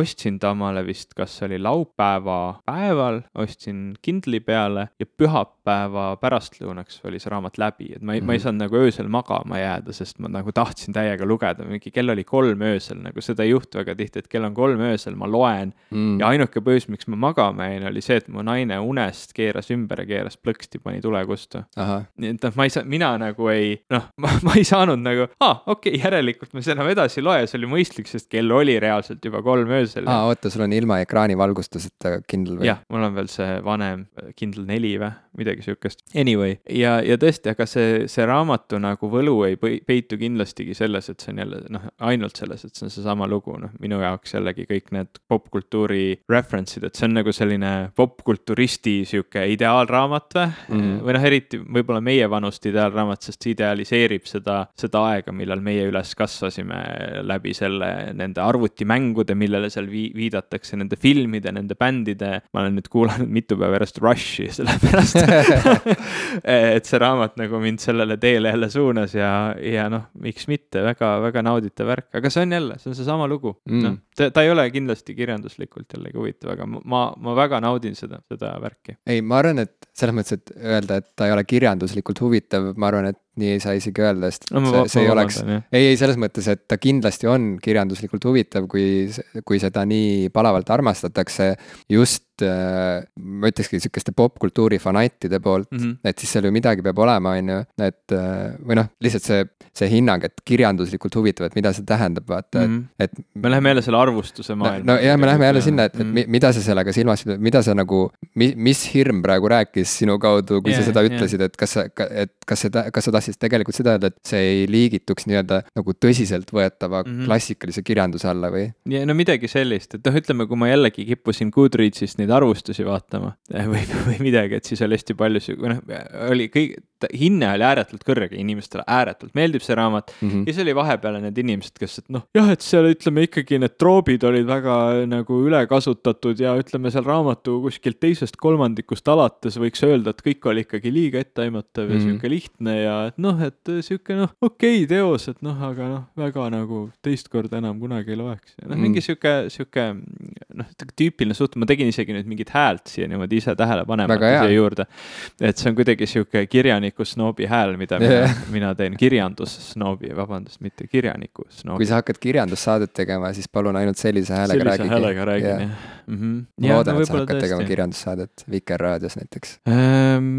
S2: ostsin ta omale vist, kas see oli laupäeva päeval, ostsin Kindle'i peale ja pühapäeva pärastlõunaks oli see raamat läbi, et ma ei mm, -hmm. ma ei mhm. saanud nagu öösel magama jääda, sest ma nagu tahtsin täiega lugeda, mingi kell oli kolm öösel, nagu seda ei juhtu väga tihti, et kell on kolm öösel, ma loen mm. ja ainuke põhjus, miks ma magama jäin, oli see, et mu naine unest keeras ümber ja keeras plõksti, pani tule kustu. nii et noh, ma ei saa, mina nagu ei, noh, ma ei saanud nagu, aa, okei okay,, järelikult ma seda edasi ei loe, see oli mõistlik, sest kell oli reaalselt juba kolm öösel.
S1: aa, oota, sul on ilma ekraanivalgustuseta Kindle
S2: või? jah, mul on veel see vanem Kindle neli või midagi sihukest. Anyway, ja, ja tõesti, aga see, see raamatu nagu võlu ei peitu kindlastigi selles, et see on jälle noh, ainult selles, et see on seesama lugu, noh, minu jaoks jällegi kõik need popkultuuri reference'id, et see on nagu selline popkulturisti sihuke ideaalraamat või mm. -hmm. või noh, eriti võib-olla meievanust ideaalraamat, sest see idealiseerib seda, seda aega, millal meie üles kasvasime läbi selle, nende arvutimängude, millele seal vi viidatakse, nende filmide, nende bändide. ma olen nüüd kuulanud mitu päeva järjest Rushi, sellepärast et see raamat nagu mind sellele teele jälle suunas ja, ja noh, miks mitte väga, väga nauditav värk, aga see on jälle, see on seesama lugu mm., noh ta, ta ei ole kindlasti kirjanduslikult jällegi huvitav, aga ma, ma väga naudin seda, seda värki.
S1: ei, ma arvan, et selles mõttes, et öelda, et ta ei ole kirjanduslikult huvitav, ma arvan, et nii ei saa isegi öelda, sest no, see, see ei oleks, ei, ei selles mõttes, et ta kindlasti on kirjanduslikult huvitav, kui, kui seda nii palavalt armastatakse just äh, ma ütlekski sihukeste popkultuuri fanattide poolt mm, -hmm. et siis seal ju midagi peab olema, on ju, et äh, või noh, lihtsalt see, see hinnang, et kirjanduslikult huvitav, et mida see tähendab, vaata mm, -hmm. et,
S2: et. me läheme jälle selle arvustuse maailma.
S1: no jah, me läheme jälle sinna, et, et mm -hmm. mida sa sellega silmas mida sa nagu, mis hirm praegu rääkis sinu kaudu, kui yeah, sa seda ütlesid yeah., et kas sa, et kas seda, kas sa tahtsid siis tegelikult seda öelda, et see ei liigituks nii-öelda nagu tõsiseltvõetava mm -hmm. klassikalise kirjanduse alla või?
S2: ja no midagi sellist, et noh, ütleme, kui ma jällegi kippusin Goodreadsist neid arvustusi vaatama või, või midagi, et siis oli hästi palju, või noh, oli kõik, hinne oli ääretult kõrge, inimestele ääretult meeldib see raamat mm. -hmm. ja siis oli vahepeal need inimesed, kes, et noh, jah, et seal ütleme ikkagi need troobid olid väga nagu ülekasutatud ja ütleme seal raamatu kuskilt teisest kolmandikust alates võiks öelda, et kõik oli ikkagi liiga etteaimatav mm -hmm. ja sihuke lihtne ja et noh, et sihuke noh, okei okay, teos, et noh, aga noh, väga nagu teist korda enam kunagi ei loeks. noh mm mingi sihuke, sihuke noh, tüüpiline suht-, ma tegin isegi nüüd mingit häält siia niimoodi ise tähele panemata siia juurde. et see on kuidagi sihuke kirjanik kirjaniku snoobi hääl, mida yeah. mina, mina teen, kirjandussnoobi, vabandust, mitte kirjaniku snoobi.
S1: kui sa hakkad kirjandussaadet tegema, siis palun ainult sellise häälega
S2: räägi. sellise häälega räägin jah
S1: mm. -hmm. ma loodan no,, et sa hakkad tõesti. tegema kirjandussaadet Vikerraadios näiteks
S2: ähm,.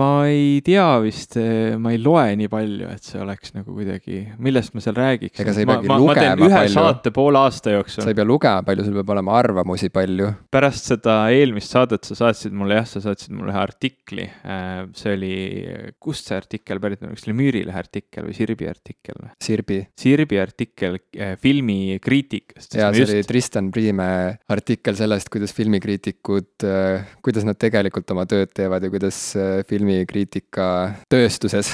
S2: ma ei tea vist, äh, ma ei loe nii palju, et see oleks nagu kuidagi, millest ma seal räägiks.
S1: ega sa ei peagi lugema palju.
S2: ühe saate poole aasta jooksul.
S1: sa ei pea lugema palju, sul peab olema arvamusi palju.
S2: pärast seda eelmist saadet sa saatsid mulle, jah, sa saatsid mulle ühe artikli. Äh, see oli kust see artikkel pärit on, kas see oli Müürilehe artikkel või Sirbi artikkel või?
S1: Sirbi.
S2: Sirbi artikkel äh, filmikriitikast.
S1: jaa, see just... oli Tristan Priime artikkel sellest, kuidas filmikriitikud äh,, kuidas nad tegelikult oma tööd teevad ja kuidas äh, filmikriitika tööstuses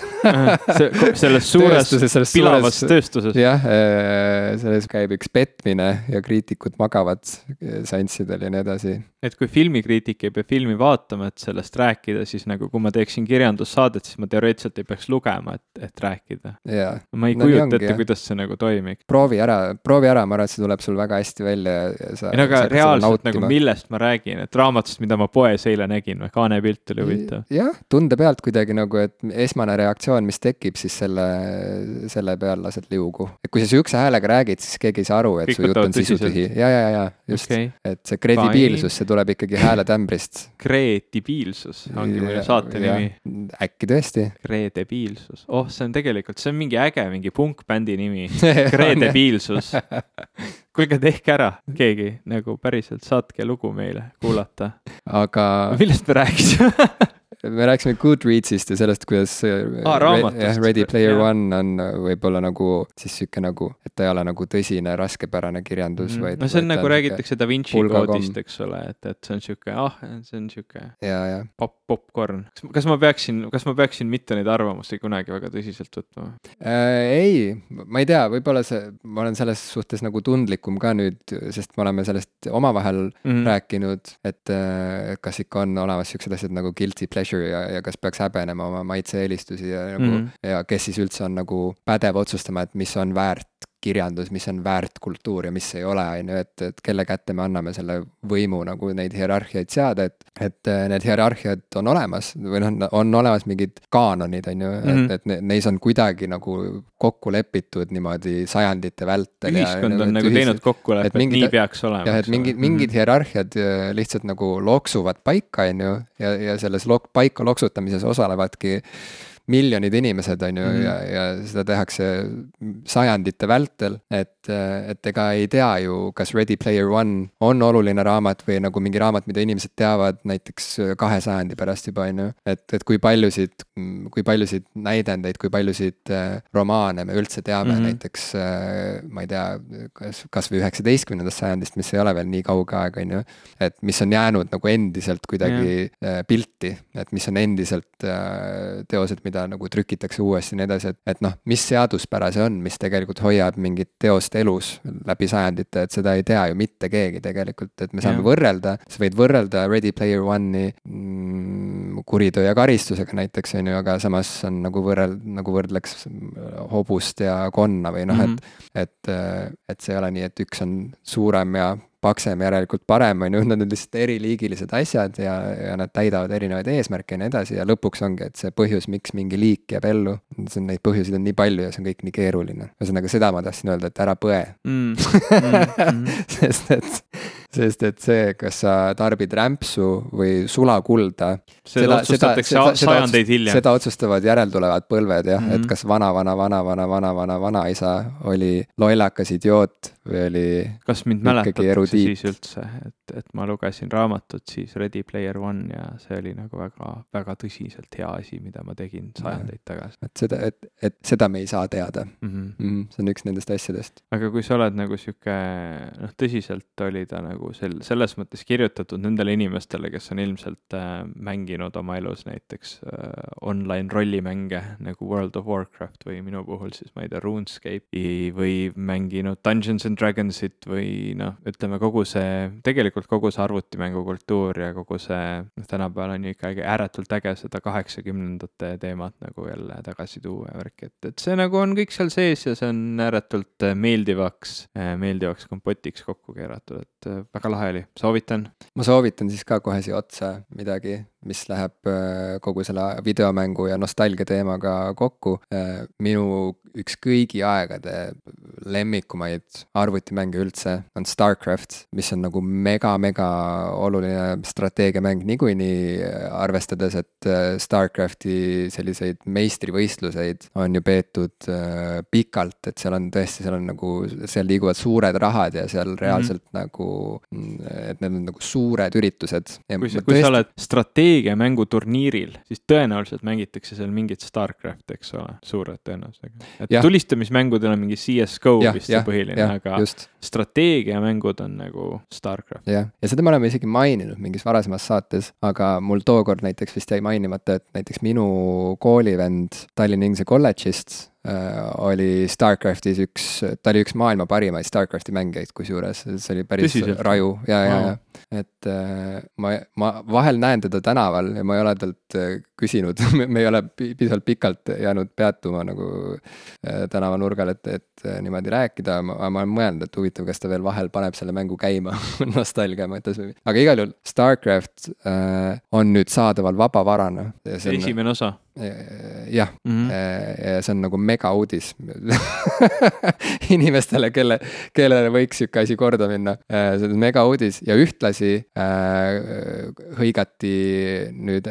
S2: selles suures selles pilavas suures, tööstuses.
S1: jah äh,, selles käib üks petmine ja kriitikud magavad seanssidel ja nii edasi.
S2: et kui filmikriitik ei pea filmi vaatama, et sellest rääkida, siis nagu kui ma teeksin kirjandussaadet, siis ma teoreetiliselt ei peaks lugema, et, et rääkida. ma ei no, kujuta ette, kuidas see nagu toimiks.
S1: proovi ära, proovi ära, ma arvan, et see tuleb sul väga hästi välja ja sa.
S2: ei no aga reaalselt nagu millest ma räägin, et raamatust, mida ma poes eile nägin või kaanepilt oli huvitav.
S1: jah, tunde pealt kuidagi nagu, et esmane reaktsioon, mis tekib, siis selle, selle peal lased liugu. et kui sa sihukese häälega räägid, siis keegi ei saa aru, et Kõik su jutt on sisutühi. ja, ja, ja, just okay., et see kredibiilsus, see tuleb ikkagi hääletämbrist.
S2: kredibiilsus ongi meie saate nimi.
S1: äkki tõesti.
S2: Kredebiilsus, oh, see on tegelikult, see on mingi äge mingi punkbändi nimi Kredebiilsus kuulge, tehke ära, keegi nagu päriselt, saatke lugu meile kuulata.
S1: aga.
S2: millest me rääkisime
S1: me rääkisime Goodreadsist ja sellest, kuidas
S2: ah,
S1: Re Ready Player yeah. One on võib-olla nagu siis sihuke nagu, et ta ei ole nagu tõsine raskepärane kirjandus mm, vaid.
S2: no see on nagu räägitakse Da Vinci koodist, eks ole, et, et see on sihuke, ah, see on sihuke. pop, popkorn. kas ma peaksin, kas ma peaksin mitte neid arvamusi kunagi väga tõsiselt võtma
S1: äh,? ei, ma ei tea, võib-olla see, ma olen selles suhtes nagu tundlikum ka nüüd, sest me oleme sellest omavahel mm -hmm. rääkinud, et äh, kas ikka on olemas siuksed asjad nagu guilty pleasure pleasure ja, ja kas peaks häbenema oma maitse-eelistusi ja nagu mm, -hmm. ja kes siis üldse on nagu pädev otsustama, et mis on väärt kirjandus, mis on väärt kultuur ja mis ei ole, on ju, et, et kelle kätte me anname selle võimu nagu neid hierarhiaid seada, et, et äh, need hierarhiad on olemas või noh, on olemas mingid kaanonid, on ju et, mhm. et neis on kuidagi nagu kokku lepitud niimoodi sajandite vältel.
S2: ühiskond ja, on nagu ühised, teinud kokkuleppe, et nii peaks olema.
S1: jah, et mingid, mingid mm -hmm. hierarhiad äh, lihtsalt nagu loksuvad paika, on ju, ja, ja selles lok-, paika loksutamises osalevadki miljonid inimesed, on ju mm, -hmm. ja, ja seda tehakse sajandite vältel, et, et ega ei tea ju, kas Ready Player One on oluline raamat või nagu mingi raamat, mida inimesed teavad näiteks kahe sajandi pärast juba, on ju. et, et kui paljusid, kui paljusid näidendeid, kui paljusid romaane me üldse teame mm, -hmm. näiteks ma ei tea, kas, kasvõi üheksateistkümnendast sajandist, mis ei ole veel nii kauge aeg, on ju. et mis on jäänud nagu endiselt kuidagi yeah. pilti, et mis on endiselt teosed, mida nagu trükitakse uuesti ja nii edasi, et, et noh, mis seaduspära see on, mis tegelikult hoiab mingit teost elus läbi sajandite, et seda ei tea ju mitte keegi tegelikult, et me saame yeah. võrrelda, sa võid võrrelda Ready Player One'i mm, kuritöö ja karistusega näiteks, on ju, aga samas on nagu võrreld-, nagu võrdleks hobust ja konna või noh mm, -hmm. et, et, et see ei ole nii, et üks on suurem ja paksem, järelikult parem, on ju, nad on lihtsalt eriliigilised asjad ja, ja nad täidavad erinevaid eesmärke ja nii edasi ja lõpuks ongi, et see põhjus, miks mingi liik jääb ellu, see on, neid põhjuseid on nii palju ja see on kõik nii keeruline. ühesõnaga, seda ma tahtsin öelda, et ära põe mm. Mm -hmm. sest et sest et see, kas sa tarbid rämpsu või sulakulda.
S2: seda otsustatakse sajandeid hiljem.
S1: seda otsustavad järeltulevad põlved jah mm, -hmm. et mhm. kas vana-vana, vana-vana, vana-vana, vanaisa oli lollakas idioot või oli.
S2: kas mind mäletatakse siis üldse, et, et ma lugesin raamatut siis Ready Player One ja see oli nagu väga, väga tõsiselt hea asi, mida ma tegin sajandeid tagasi.
S1: et seda, et, et seda me ei saa teada mm. -hmm. Mm -hmm. see on üks nendest asjadest.
S2: aga kui sa oled nagu sihuke, noh, tõsiselt oli ta nagu nagu sel-, selles mõttes kirjutatud nendele inimestele, kes on ilmselt äh, mänginud oma elus näiteks äh, online rollimänge nagu World of Warcraft või minu puhul siis ma ei tea, RuneScape'i või mänginud Dungeons and Dragonsit või noh, ütleme kogu see, tegelikult kogu see arvutimängukultuur ja kogu see, noh tänapäeval on ju ikkagi ääretult äge seda kaheksakümnendate teemat nagu jälle tagasi tuua ja värki, et, et see nagu on kõik seal sees ja see on ääretult meeldivaks, äh, meeldivaks kompotiks kokku keeratud, et äh, väga lahe oli, soovitan.
S1: ma soovitan siis ka kohe siia otsa midagi, mis läheb äh, kogu selle videomängu ja nostalgia teemaga kokku. Äh, minu üks kõigi aegade lemmikumaid arvutimänge üldse on Starcraft, mis on nagu mega-mega oluline strateegiamäng niikuinii, arvestades, et äh, Starcrafti selliseid meistrivõistluseid on ju peetud pikalt, et seal on tõesti, seal on nagu, seal liiguvad suured rahad ja seal reaalselt mm -hmm. nagu, et need on nagu suured üritused.
S2: kui sa, kui tõesti... sa oled strateeg-, strateegiamänguturniiril, siis tõenäoliselt mängitakse seal mingit Starcrafti, eks ole, suure tõenäosusega. et ja. tulistamismängudel on mingi CSGO ja, vist see põhiline, aga just. strateegiamängud on nagu Starcraft.
S1: jah, ja seda me oleme isegi maininud mingis varasemas saates, aga mul tookord näiteks vist jäi mainimata, et näiteks minu koolivend Tallinna Inglise kolledžist oli Starcraftis üks, ta oli üks maailma parimaid Starcrafti mängijaid, kusjuures see oli päris Tõsiselt? raju ja, ja, ja. et äh, ma, ma vahel näen teda tänaval ja ma ei ole talt äh, küsinud me ei ole piisavalt pikalt jäänud peatuma nagu tänavanurgal, et, et niimoodi rääkida, ma, ma olen mõelnud, et huvitav, kas ta veel vahel paneb selle mängu käima nostalgia mõttes või, aga igal juhul Starcraft äh, on nüüd saadaval vabavarana.
S2: esimene osa
S1: jah mm, -hmm. see on nagu mega uudis inimestele, kelle, kellele võiks sihuke asi korda minna. Äh, see on mega uudis ja ühtlasi äh, hõigati nüüd,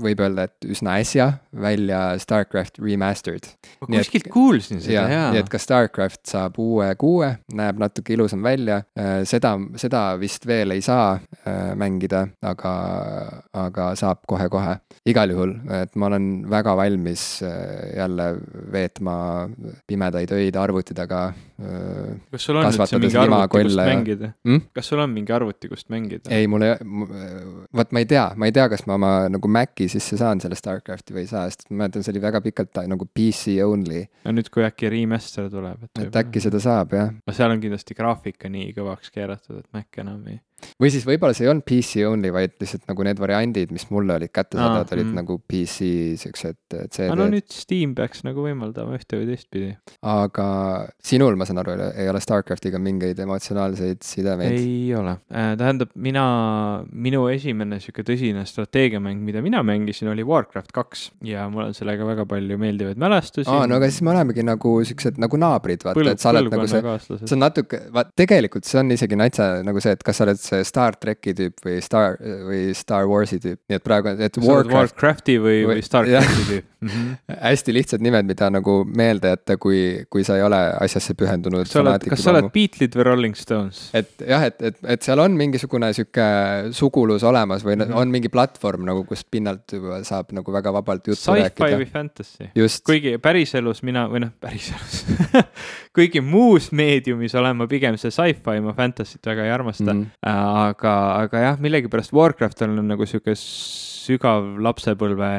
S1: võib öelda, et üsna äsja välja Starcraft Remastered.
S2: ma kuskilt kuulsin seda,
S1: jaa. nii et ka Starcraft saab uue kuue, näeb natuke ilusam välja, seda, seda vist veel ei saa mängida, aga, aga saab kohe-kohe. igal juhul, et ma olen olen väga valmis äh, jälle veetma pimedaid öid arvuti taga.
S2: Äh, kas sul on üldse mingi arvuti, kust mängida hmm?? kas sul on mingi arvuti, kust mängida?
S1: ei, mul ei, vot ma ei tea, ma ei tea, kas ma oma nagu Maci sisse saan selle Starcrafti või ei saa, sest ma mäletan, see oli väga pikalt nagu PC only.
S2: no nüüd, kui äkki remaster tuleb,
S1: et. et äkki seda saab, jah.
S2: no seal on kindlasti graafika nii kõvaks keeratud, et Mac enam ei
S1: või siis võib-olla see ei olnud PC only, vaid lihtsalt nagu need variandid, mis mulle olid kättesaadavad ah,, olid mm. nagu PC siuksed CD-d.
S2: no nüüd Steam peaks nagu võimaldama ühte või teistpidi.
S1: aga sinul, ma saan aru, ei ole Starcraftiga mingeid emotsionaalseid sidemeid?
S2: ei ole äh,, tähendab, mina, minu esimene sihuke tõsine strateegiamäng, mida mina mängisin, oli Warcraft kaks ja mul on sellega väga palju meeldivaid mälestusi.
S1: aa, no aga siis me olemegi nagu siuksed nagu naabrid, vaata, et sa oled nagu see, see on natuke, vaat tegelikult see on isegi natsa nagu see, et kas sa oled see see Star tracki tüüp või Star või Star Warsi tüüp, nii et praegu, et
S2: Warcraft. Warcrafti või, või Starcrafti tüüp mm.
S1: -hmm. hästi lihtsad nimed, mida nagu meelde jätta, kui, kui sa ei ole asjasse pühendunud.
S2: kas sa oled Beatlesid või Rolling Stones?
S1: et jah, et, et, et seal on mingisugune sihuke sugulus olemas või mm -hmm. on mingi platvorm nagu, kust pinnalt juba saab nagu väga vabalt juttu
S2: rääkida. Sci-fi või fantasy. kuigi päriselus mina või noh, päriselus kuigi muus meediumis olen ma pigem see sci-fi, ma fantasy't väga ei armasta mm. -hmm. Aga, aga jah, millegipärast Warcraft on nagu sihuke sügav lapsepõlve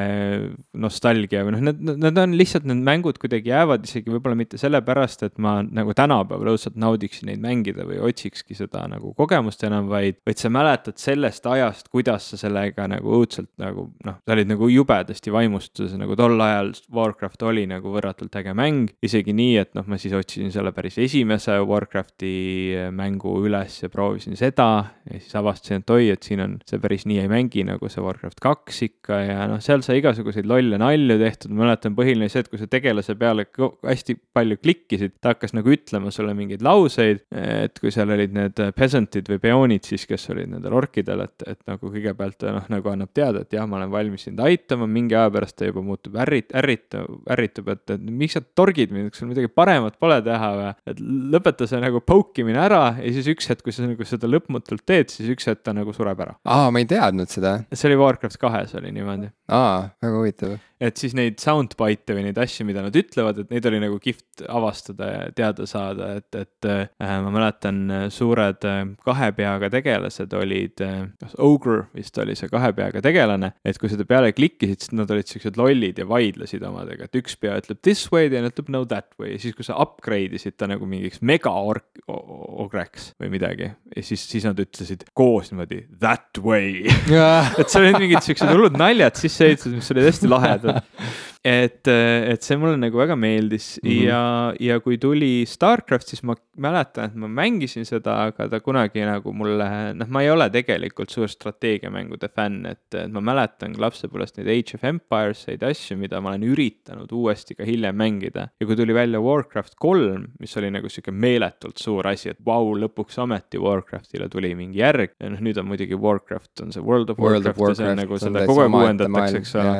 S2: nostalgia või noh, need, need on lihtsalt, need mängud kuidagi jäävad isegi võib-olla mitte sellepärast, et ma nagu tänapäeval õudselt naudiksin neid mängida või otsikski seda nagu kogemust enam, vaid, vaid sa mäletad sellest ajast, kuidas sa sellega nagu õudselt nagu noh, sa olid nagu jubedasti vaimustuses, nagu tol ajal Warcraft oli nagu võrratult äge mäng, isegi nii, et noh, ma siis otsisin selle päris esimese Warcrafti mängu üles ja proovisin seda ja siis avastasin, et oi, et siin on see päris nii ei mängi nagu see Warcraft kaks kaks ikka ja noh, seal sai igasuguseid lolle nalju tehtud, ma mäletan põhiline see, et kui sa tegelase peale hästi palju klikkisid, ta hakkas nagu ütlema sulle mingeid lauseid, et kui seal olid need peasant'id või peoonid siis, kes olid nendel orkidel, et, et nagu kõigepealt noh, nagu annab teada, et jah, ma olen valmis sind aitama, mingi aja pärast ta juba muutub ärrit-, ärritav, ärritub, et, et miks sa torgid mind, kas sul midagi paremat pole teha või, et lõpeta see nagu poukimine ära ja siis üks hetk, kui sa nagu seda lõpmatult teed, siis üks hetk ta nagu sureb ära.
S1: aa, ma ei teadnud seda.
S2: see oli Warcraft kahes oli niimoodi.
S1: aa, väga huvitav.
S2: Et siis neid soundbite'e või neid asju, mida nad ütlevad, et neid oli nagu kihvt avastada ja teada saada, et, et äh, ma mäletan, suured äh, kahe peaga tegelased olid äh,, kas Ogre vist oli see kahe peaga tegelane, et kui seda peale klikkisid, siis nad olid siuksed lollid ja vaidlesid omadega, et üks pea ütleb this way, teine ütleb no that way. Ja siis, kui sa upgrade isid ta nagu mingiks mega ork-, ogreks või midagi. Ja siis, siis nad ütlesid koos niimoodi that way. Et seal olid mingid siuksed hullud naljad sisse ehitatud, mis olid hästi lahedad et, et see mulle nagu väga meeldis mm -hmm. ja, ja kui tuli Starcraft, siis ma mäletan, et ma mängisin seda, aga ta kunagi nagu mulle, noh, ma ei ole tegelikult suur strateegiamängude fänn, et, et ma mäletan lapsepõlvest neid Age of Empires eid asju, mida ma olen üritanud uuesti ka hiljem mängida. ja kui tuli välja Warcraft kolm, mis oli nagu sihuke meeletult suur asi, et vau, lõpuks ometi Warcraftile tuli mingi järg ja noh, nüüd on muidugi Warcraft on see World of World Warcraft, Warcraft ja see on nagu seda kogu aeg uuendatakse, eks ole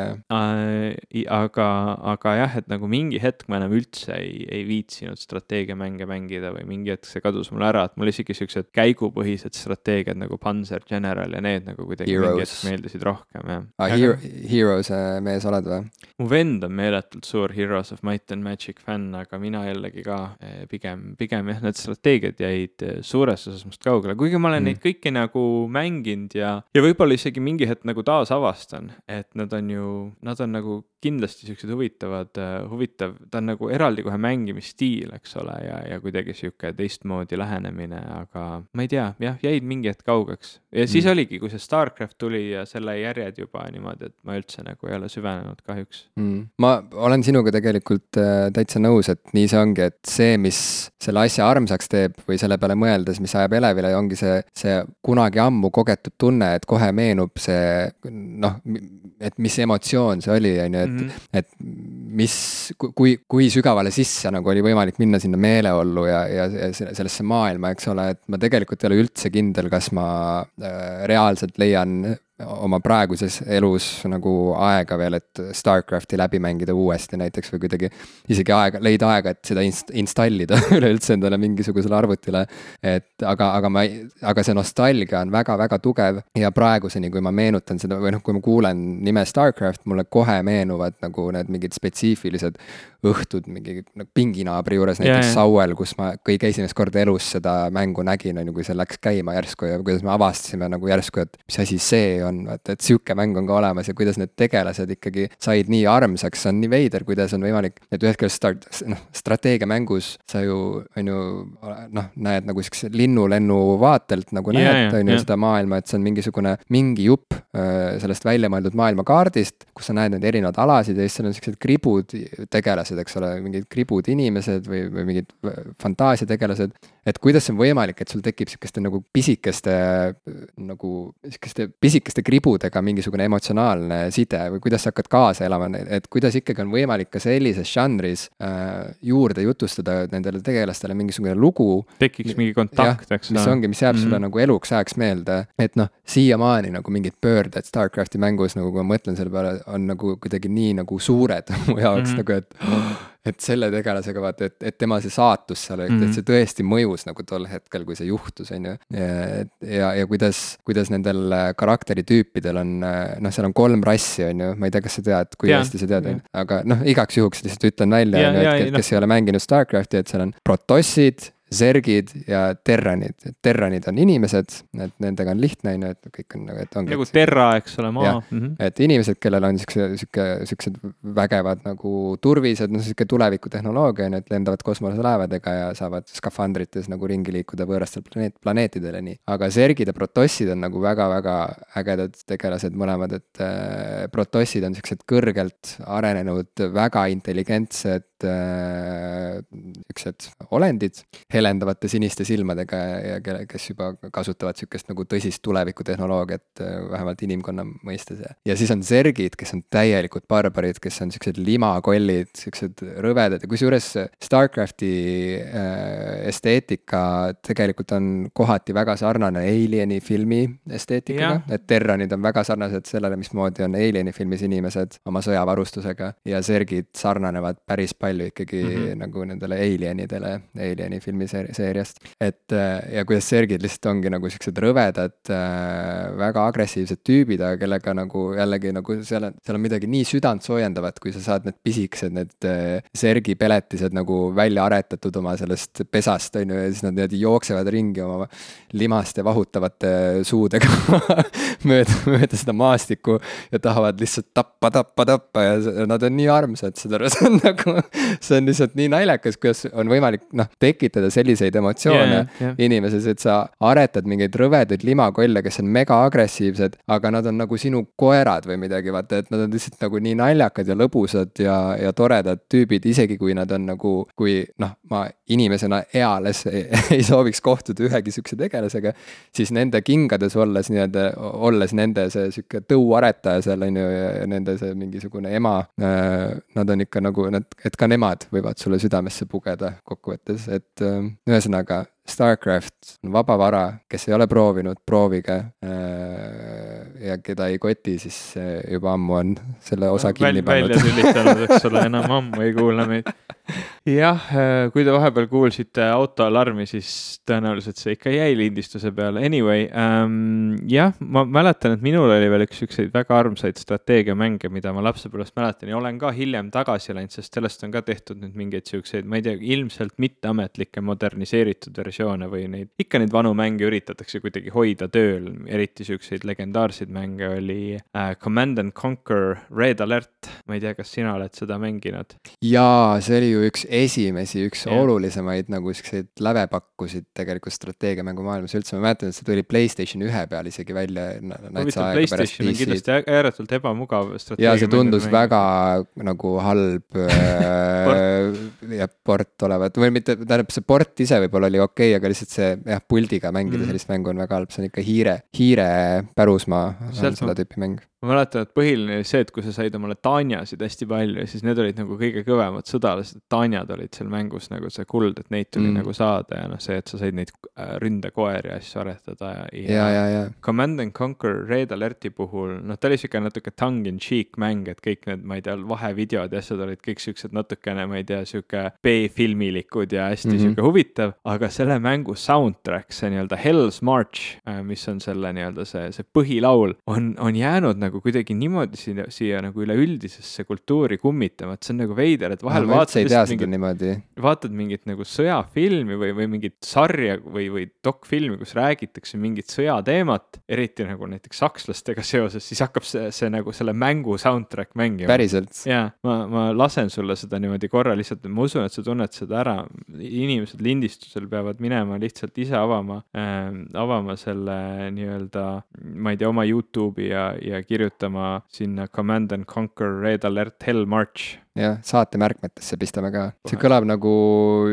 S2: aga, aga jah, et nagu mingi hetk ma enam üldse ei, ei viitsinud strateegiamänge mängida või mingi hetk see kadus mul ära, et mul isegi siuksed käigupõhised strateegiad nagu Panzer General ja need nagu kuidagi Heroes. mingi hetk meeldisid rohkem, jah
S1: ah,. Hero, Heroes'e mees oled või?
S2: mu vend on meeletult suur Heroes of Might and Magic fänn, aga mina jällegi ka eh, pigem, pigem jah, need strateegiad jäid eh, suures osas must kaugele, kuigi ma olen mm. neid kõiki nagu mänginud ja, ja võib-olla isegi mingi hetk nagu taasavastan, et nad on ju, nad on nagu kindlasti siuksed huvitavad, äh, huvitav, ta on nagu eraldi kohe mängimisstiil, eks ole, ja, ja kuidagi sihuke teistmoodi lähenemine, aga ma ei tea, jah, jäid mingi hetk kaugeks. ja siis mm. oligi, kui see Starcraft tuli ja selle järjed juba niimoodi, et ma üldse nagu ei ole süvenenud kahjuks
S1: mm.. ma olen sinuga tegelikult äh, täitsa nõus, et nii see ongi, et see, mis selle asja armsaks teeb või selle peale mõeldes, mis ajab elevile, ongi see, see kunagi ammu kogetud tunne, et kohe meenub see noh, et mis emotsioon see oli, on ju, et mm, -hmm. et mis, kui, kui sügavale sisse nagu oli võimalik minna sinna meeleollu ja, ja sellesse maailma, eks ole, et ma tegelikult ei ole üldse kindel, kas ma äh, reaalselt leian oma praeguses elus nagu aega veel, et Starcrafti läbi mängida uuesti näiteks või kuidagi isegi aega, leida aega, et seda inst-, installida üleüldse endale mingisugusele arvutile. et aga, aga ma, aga see nostalgia on väga-väga tugev ja praeguseni, kui ma meenutan seda või noh, kui ma kuulen nime Starcraft, mulle kohe meenuvad nagu need mingid spetsiifilised õhtud mingi nagu pinginaabri juures näiteks Sauel, kus ma kõige esimest korda elus seda mängu nägin, on ju, kui see läks käima järsku ja kuidas me avastasime nagu järsku, et mis asi see on, vaata, et sihuke mäng on ka olemas ja kuidas need tegelased ikkagi said nii armsaks, see on nii veider, kuidas on võimalik, et ühest küljest start, noh, strateegiamängus sa ju, on ju, noh, näed nagu siukse linnulennu vaatelt nagu yeah, näed, on ju, seda maailma, et see on mingisugune, mingi jupp äh, sellest välja mõeldud maailmakaardist, kus sa näed neid erinevaid alasid ja siis seal on siuksed kribud tegelased, eks ole, mingid kribud inimesed või, või mingid fantaasiategelased et kuidas on võimalik, et sul tekib sihukeste nagu pisikeste nagu sihukeste pisikeste kribudega mingisugune emotsionaalne side või kuidas sa hakkad kaasa elama, et kuidas ikkagi on võimalik ka sellises žanris äh, juurde jutustada nendele tegelastele mingisugune lugu.
S2: tekiks mingi kontakt, eks.
S1: mis ongi, mis jääb mm -hmm. sulle mhm. nagu eluks ajaks meelde, et noh, siiamaani nagu mingid pöörded StarCrafti mängus nagu, kui ma mõtlen selle peale, on nagu kuidagi nii nagu suured mu jaoks mm -hmm. nagu, et et selle tegelasega vaata, et, et tema see saatus seal, et, mm -hmm. et see tõesti mõjus nagu tol hetkel, kui see juhtus, on ju. ja, ja kuidas, kuidas nendel äh, karakteritüüpidel on, äh, noh, seal on kolm rassi, on ju, ma ei tea, kas sa tead, kui ja, hästi sa tead, on ju, aga noh, igaks juhuks lihtsalt ütlen välja, on ju, et kes, kes ei ole mänginud StarCrafti, et seal on protossid Zergid ja Terranid, et Terranid on inimesed, et nendega on lihtne, on ju, et kõik on nagu, et ongi.
S2: nagu Terra, eks ole, maa.
S1: Mm -hmm. et inimesed, kellel on siukse, sihuke, siuksed vägevad nagu turvised, noh sihuke tulevikutehnoloogia on ju, et lendavad kosmoselaevadega ja saavad skafandrites nagu ringi liikuda võõrastel planeet, planeetidel ja nii. aga Zergid ja Protossid on nagu väga-väga ägedad tegelased mõlemad, et äh, Protossid on siuksed kõrgelt arenenud, väga intelligentsed äh, siuksed olendid helendavate siniste silmadega ja, kelle, kes juba kasutavad sihukest nagu tõsist tulevikutehnoloogiat, äh, vähemalt inimkonna mõistes ja. siis on Zergid, kes on täielikud barbarid, kes on siuksed limakollid, siuksed rõvedad ja kusjuures Starcrafti äh, esteetika tegelikult on kohati väga sarnane Alieni filmi esteetikaga, et Terranid on väga sarnased sellele, mismoodi on Alieni filmis inimesed oma sõjavarustusega ja Zergid sarnanevad päris palju ikkagi mm -hmm. nagu nendele Alienidele Alieni filmi filmiseeriast. et äh, ja kuidas Sergid lihtsalt ongi nagu siuksed rõvedad, äh, väga agressiivsed tüübid, aga kellega nagu jällegi nagu seal on, seal on midagi nii südantsoojendavat, kui sa saad need pisikesed, need äh, Sergi peletised nagu välja aretatud oma sellest pesast, on ju, ja siis nad niimoodi jooksevad ringi oma limaste vahutavate suudega mööda, mööda seda maastikku ja tahavad lihtsalt tappa, tappa, tappa ja nad on nii armsad, saad aru, see on nagu, see on lihtsalt nii naljakas, kuidas on võimalik noh, tekitada selliseid emotsioone yeah, yeah. inimeses, et sa aretad mingeid rõvedaid limakolle, kes on mega agressiivsed, aga nad on nagu sinu koerad või midagi, vaata, et nad on lihtsalt nagu nii naljakad ja lõbusad ja, ja toredad tüübid, isegi kui nad on nagu, kui noh, ma inimesena eales ei, ei sooviks kohtuda ühegi sihukese tegelasega, siis nende kingades olles nii-öelda, olles nende see sihuke tõuaretaja seal on ju ja nende see mingisugune ema äh,. Nad on ikka nagu nad, et ka nemad võivad sulle südamesse pugeda kokkuvõttes, et äh, ühesõnaga Starcraft on vaba vara, kes ei ole proovinud, proovige. Äh, ja keda ei koti, siis juba ammu on selle osa kinni
S2: pannud. välja tülitanud, eks ole, enam ammu ei kuula meid. jah, äh, kui te vahepeal kuulsite autoalarmi, siis tõenäoliselt see ikka jäi lindistuse peale. Anyway ähm,, jah, ma mäletan, et minul oli veel üks siukseid väga armsaid strateegiamänge, mida ma lapsepõlvest mäletan ja olen ka hiljem tagasi läinud, sest sellest on ka tehtud nüüd mingeid siukseid, ma ei tea, ilmselt mitteametlikke moderniseeritud versioone või neid, ikka neid vanu mänge üritatakse kuidagi hoida tööl, eriti siukseid legendaarseid mänge oli äh, Command and Conquer Red Alert. ma ei tea, kas sina oled seda mänginud?
S1: jaa, see oli ju üks esimesi, üks yeah. olulisemaid nagu siukseid lävepakkusid tegelikult strateegiamängu maailmas üldse, ma mäletan, et see tuli Playstation ühe peal isegi välja.
S2: Playstation on kindlasti ääretult ebamugav
S1: strateegia. ja see tundus väga nagu halb äh, ja port olevat või mitte, tähendab see port ise võib-olla oli okei okay,, aga lihtsalt see jah, puldiga mängida mm. sellist mängu on väga halb, see on ikka hiire, hiire pärusmaa on seda tüüpi mäng
S2: ma mäletan, et põhiline oli see, et kui sa said omale tanjasid hästi palju, siis need olid nagu kõige kõvemad sõdalased, tanjad olid seal mängus nagu see kuld, et neid tuli mm. nagu saada ja noh, see, et sa said neid äh, ründekoeri ja asju aretada ja,
S1: ja. ja, ja, ja.
S2: Command and Conquer Red Alerti puhul, noh, ta oli sihuke natuke tongue in cheek mäng, et kõik need, ma ei tea, vahevideod ja asjad olid kõik siuksed natukene, ma ei tea, sihuke B-filmilikud ja hästi mm -hmm. sihuke huvitav, aga selle mängu soundtrack, see nii-öelda Hell's March, äh, mis on selle nii-öelda see, see põhilaul, on, on jäänud nagu nagu kuidagi niimoodi siia, siia nagu üleüldisesse kultuuri kummitama, et see on nagu veider, et vahel
S1: no, vaatad lihtsalt mingit,
S2: vaatad mingit nagu sõjafilmi või, või mingit sarja või, või dokfilmi, kus räägitakse mingit sõjateemat, eriti nagu näiteks sakslastega seoses, siis hakkab see, see nagu selle mängu soundtrack mängima.
S1: päriselt?
S2: jaa, ma, ma lasen sulle seda niimoodi korra lihtsalt, ma usun, et sa tunned seda ära. inimesed lindistusel peavad minema lihtsalt ise avama äh,, avama selle nii-öelda, ma ei tea, oma Youtube'i ja, ja kirjutama kirjutama sinna Command and Conquer Red Alert Hell March
S1: jah, saate märkmetesse pistame ka. see kõlab nagu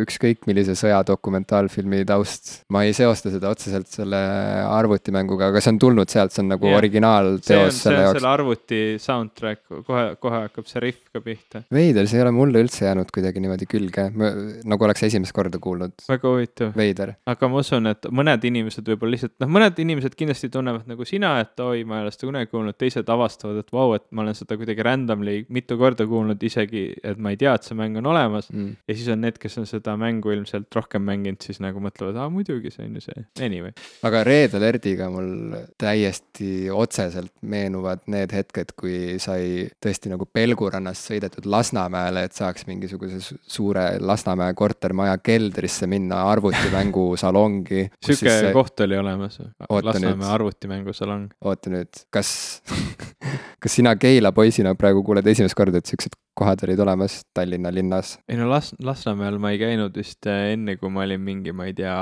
S1: ükskõik millise sõjadokumentaalfilmi taust. ma ei seosta seda otseselt selle arvutimänguga, aga see on tulnud sealt, see on nagu yeah. originaalteos selle jaoks
S2: selle. arvuti soundtrack, kohe, kohe hakkab see riff ka pihta.
S1: veider, see ei ole mulle üldse jäänud kuidagi niimoodi külge, nagu oleks esimest korda kuulnud.
S2: väga huvitav,
S1: veider.
S2: aga ma usun, et mõned inimesed võib-olla lihtsalt, noh, mõned inimesed kindlasti tunnevad nagu sina, et oi, ma ei ole seda kunagi kuulnud, teised avastavad, et vau, et ma olen seda kuidagi randomly mitu korda kuulnud, isegi et ma ei tea, et see mäng on olemas.
S1: Mm.
S2: ja siis on need, kes on seda mängu ilmselt rohkem mänginud, siis nagu mõtlevad, aa muidugi, see on ju see, anyway.
S1: aga Red Alertiga mul täiesti otseselt meenuvad need hetked, kui sai tõesti nagu Pelgurannast sõidetud Lasnamäele, et saaks mingisuguse su- suure Lasnamäe kortermaja keldrisse minna arvutimängu salongi.
S2: sihuke koht oli olemas,
S1: Oota
S2: Lasnamäe arvutimängusalong.
S1: oota nüüd, kas, kas sina Keila poisina praegu kuuled esimest korda, et siuksed kohad olid olemas Tallinna linnas?
S2: ei no Las-, Lasnamäel ma ei käinud vist äh, enne, kui ma olin mingi, ma ei tea,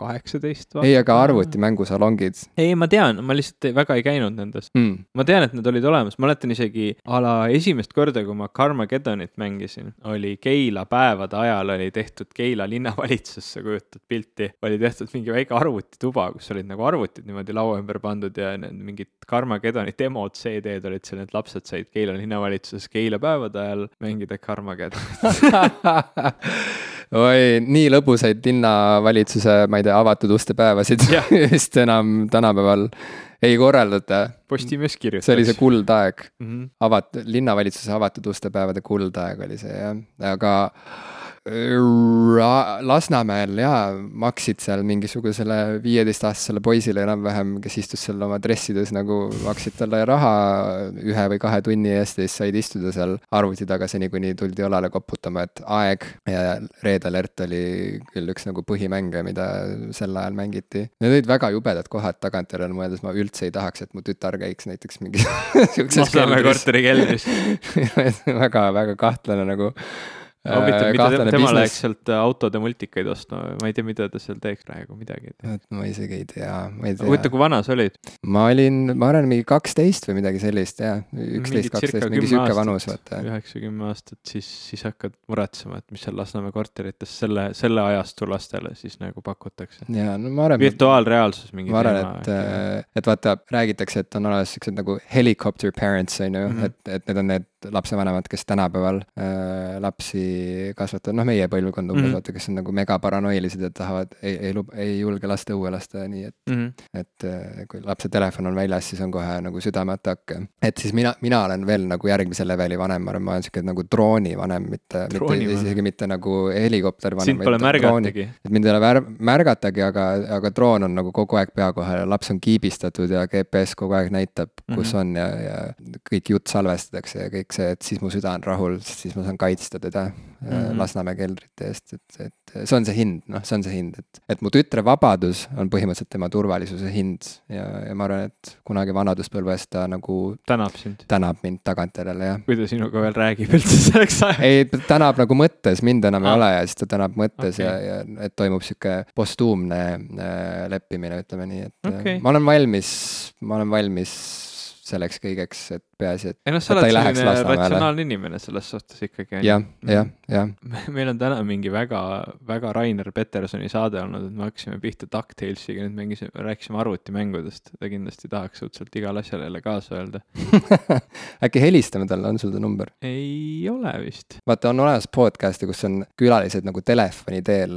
S2: kaheksateist.
S1: ei, aga. arvutimängusalongid
S2: ei, ma tean, ma lihtsalt väga ei käinud nendes.
S1: mm..
S2: ma tean, et need olid olemas, ma mäletan isegi a la esimest korda, kui ma Carmageddonit mängisin, oli Keila päevade ajal oli tehtud Keila linnavalitsusse, kujutad pilti, oli tehtud mingi väike arvutituba, kus olid nagu arvutid niimoodi laua ümber pandud ja need mingid Carmageddoni demod, CD-d olid seal, et lapsed said Keila linnavalitsuses Keila päevade ajal mängida Carmageddonit.
S1: oi, nii lõbusaid linnavalitsuse, ma ei tea, avatud uste päevasid vist enam tänapäeval ei korraldata.
S2: Postimees kirjutas.
S1: see oli see kuldaeg,
S2: mm. -hmm.
S1: avat-, linnavalitsuse avatud uste päevade kuldaeg oli see jah, aga Lasnamäel jaa, maksid seal mingisugusele viieteistaastasele poisile enam-vähem, kes istus seal oma dressides nagu, maksid talle raha ühe või kahe tunni eest ja siis said istuda seal arvuti taga seni, kuni tuldi õlale koputama, et aeg ja Red Alert oli küll üks nagu põhimänge, mida sel ajal mängiti. Need olid väga jubedad kohad tagantjärele mõeldes, ma üldse ei tahaks, et mu tütar käiks näiteks mingis siukses
S2: Lasnamäe korteri keldris.
S1: väga, väga kahtlane nagu.
S2: huvitav, mida te- tema läheks sealt äh, autode multikaid ostma, ma ei tea, mida ta seal teeks praegu, midagi.
S1: et ma isegi ei tea, ma ei
S2: huvitav,
S1: tea.
S2: kui vana sa olid?
S1: ma olin, ma arvan, mingi kaksteist või midagi sellist jah, üksteist, kaksteist, mingi
S2: kümme
S1: sihuke vanus, vaata.
S2: üheksa-kümme aastat, siis, siis hakkad muretsema, et mis seal Lasnamäe korterites selle, selle ajastu lastele siis nagu pakutakse.
S1: ja no ma arvan,
S2: virtuaalreaalsus mingi
S1: ma arvan, et, et vaata, räägitakse, et on olemas siuksed nagu helicopter parents on ju
S2: Mhm.
S1: et, et need on need lapsevanemad, kes tänapäeval äh, lapsi kasvatavad, noh, meie põlvkond umbes mm,
S2: Mhm.
S1: -hmm. vaata, kes on nagu megaparanoilised ja tahavad, ei, ei luba, ei julge lasta õue lasta, nii et
S2: mm. -hmm.
S1: et äh, kui lapse telefon on väljas, siis on kohe nagu südameatakk. et siis mina, mina olen veel nagu järgmise leveli vanem, ma arvan, ma olen sihuke nagu drooni vanem, mitte, mitte
S2: Droonivanem.
S1: isegi mitte nagu helikopter vanem.
S2: sind pole märgatagi.
S1: et mind ei ole vär-, märgatagi, aga, aga droon on nagu kogu aeg pea kohal ja laps on kiibistatud ja GPS kogu aeg näitab, kus
S2: Mhm.
S1: on ja, ja kõik jutt salvestatakse ja kõik see, et siis mu süda on rahul, siis ma saan kaitsta teda mm. -hmm. Lasnamäe keldrite eest, et, et see on see hind, noh, see on see hind, et, et mu tütre vabadus on põhimõtteliselt tema turvalisuse hind ja, ja ma arvan, et kunagi vanaduspõlves ta nagu
S2: tänab sind.
S1: tänab mind tagantjärele jah
S2: kui ta sinuga veel räägib üldse selleks ajaks.
S1: ei, ta tänab nagu mõttes, mind enam ei
S2: Aa.
S1: ole ja siis ta tänab mõttes okay. ja, ja et toimub sihuke postuumne äh, leppimine, ütleme nii, et
S2: Okei.
S1: okay. ma olen valmis, ma olen valmis selleks kõigeks, et peaasi, et
S2: ei noh, sa oled selline ratsionaalne inimene selles suhtes ikkagi.
S1: jah, jah, jah.
S2: meil on täna mingi väga, väga Rainer Petersoni saade olnud, et me hakkasime pihta DuckTalesiga, nüüd mängisime, rääkisime arvutimängudest. ta kindlasti tahaks õudselt igale asjale jälle kaasa öelda.
S1: äkki helistame talle, on sul ta number?
S2: ei ole vist.
S1: vaata, on olemas podcast'e, kus on külalised nagu telefoni teel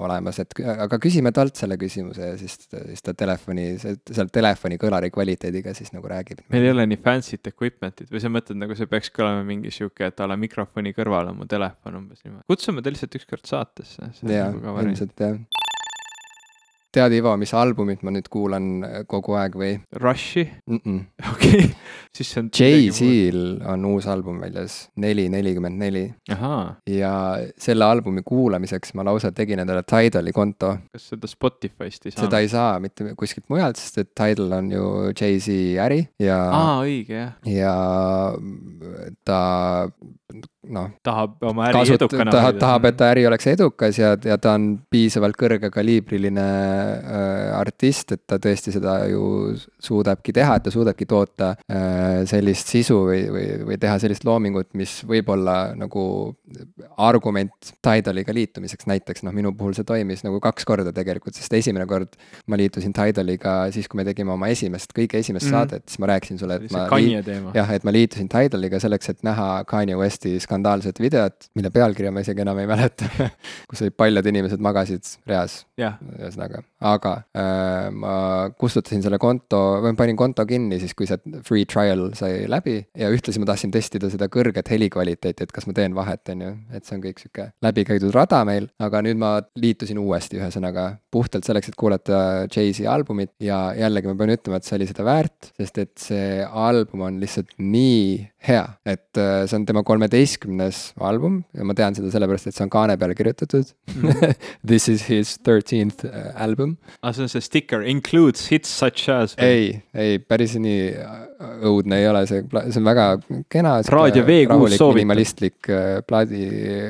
S1: olemas, et aga küsime talt selle küsimuse ja siis, siis ta telefoni, seal telefoni kõlari kvaliteediga siis nagu räägib.
S2: Meil ei ole nii fancy't equipment'it või sa mõtled nagu see peakski olema mingi sihuke, et a la mikrofoni kõrval on mu telefon umbes niimoodi. kutsume ta lihtsalt ükskord saatesse.
S1: jaa, ilmselt jah. tead, Ivo, mis albumit ma nüüd kuulan äh, kogu aeg või
S2: Rushi, okei, siis see on.
S1: Jay-Z-l on uus album väljas, neli nelikümmend neli ja selle albumi kuulamiseks ma lausa tegin endale Tidali konto.
S2: kas seda Spotify'st ei saa?
S1: seda ei saa mitte kuskilt mujalt, sest et Tidal on ju Jay-Z äri ja
S2: aa, õige jah.
S1: ja ta noh.
S2: tahab oma äri kasut, edukana
S1: tahab, tahab, et ta äri oleks edukas ja, ja ta on piisavalt kõrgekaliibriline äh, artist, et ta tõesti seda ju suudabki teha, et ta suudabki toota äh, sellist sisu või, või, või teha sellist loomingut, mis võib olla nagu argument Tidaliga liitumiseks, näiteks noh, minu puhul see toimis nagu kaks korda tegelikult, sest esimene kord ma liitusin Tidaliga siis, kui me tegime oma esimest, kõige esimest mm -hmm. saadet, siis ma rääkisin sulle, et ma. jah, et ma liitusin Tidaliga selleks, et näha Kanye Westi skandaalset videot, mille pealkirja ma isegi enam ei mäleta kus olid paljud inimesed magasid reas.
S2: Yeah..
S1: ühesõnaga, aga äh, ma kustutasin selle konto, või panin konto kinni siis, kui see free trial sai läbi ja ühtlasi ma tahtsin testida seda kõrget helikvaliteeti, et kas ma teen vahet, on ju, et see on kõik sihuke läbikäidud rada meil, aga nüüd ma liitusin uuesti, ühesõnaga puhtalt selleks, et kuulata Jay-Z albumit ja jällegi ma pean ütlema, et see oli seda väärt, sest et see album on lihtsalt nii hea, et äh, see on tema kolmeteistkümnes album ja ma tean seda sellepärast, et see on kaane peale kirjutatud mm. This is his thirteenth äh, album.
S2: aa, ah, see on see sticker, includes hits such as.
S1: ei, ei päris nii äh, õudne ei ole see, see on väga kena.
S2: raadio V6 soovitab.
S1: minimalistlik plaadi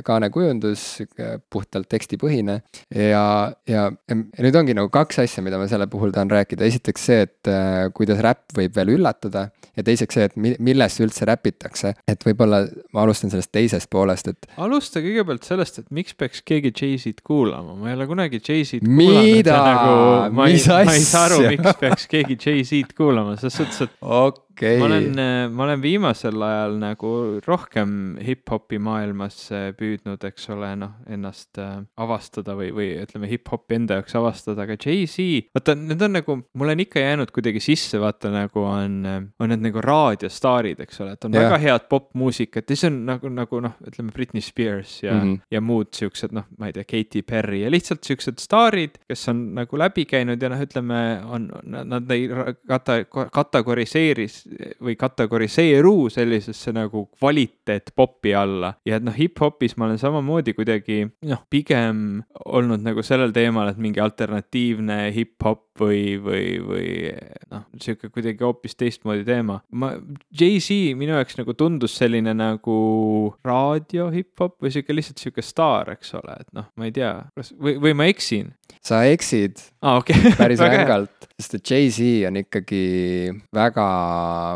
S1: kaanekujundus, sihuke puhtalt tekstipõhine ja, ja, ja nüüd ongi nagu kaks asja, mida ma selle puhul tahan rääkida, esiteks see, et kuidas räpp võib veel üllatada ja teiseks see, et millest üldse räpitakse, et võib-olla ma alustan sellest teisest poolest, et.
S2: alusta kõigepealt sellest, et miks peaks keegi Jay-Z-d kuulama, ma ei ole kunagi Jay-Z-d
S1: kuulanud. Nagu,
S2: ma ei, ma ei saa aru, miks peaks keegi Jay-Z-d kuulama, selles suhtes, et
S1: okay okay..
S2: ma olen, äh, ma olen viimasel ajal nagu rohkem hip-hopi maailmasse püüdnud, eks ole, noh, ennast äh, avastada või, või ütleme, hip-hopi enda jaoks avastada, aga Jay-Z, vaata, need on nagu, mul on ikka jäänud kuidagi sisse, vaata nagu on, on need nagu raadiostaarid, eks ole, et on yeah. väga head popmuusikat ja siis on nagu, nagu noh, ütleme Britney Spears ja mm, -hmm. ja muud siuksed, noh, ma ei tea, Katy Perry ja lihtsalt siuksed staarid, kes on nagu läbi käinud ja noh, ütleme, on, nad ei kata-, kategoriseeris või kategoriseeru sellisesse nagu kvaliteet popi alla. Ja et noh, hip-hopis ma olen samamoodi kuidagi noh, pigem olnud nagu sellel teemal, et mingi alternatiivne hip-hop või, või, või noh, sihuke kuidagi hoopis teistmoodi teema. ma, Jay-Z minu jaoks nagu tundus selline nagu raadio hip-hop või sihuke lihtsalt sihuke staar, eks ole, et noh, ma ei tea, kas või, või ma eksin?
S1: Sa eksid.
S2: Ah, okay.
S1: päris rängalt, sest et Jay-Z on ikkagi väga,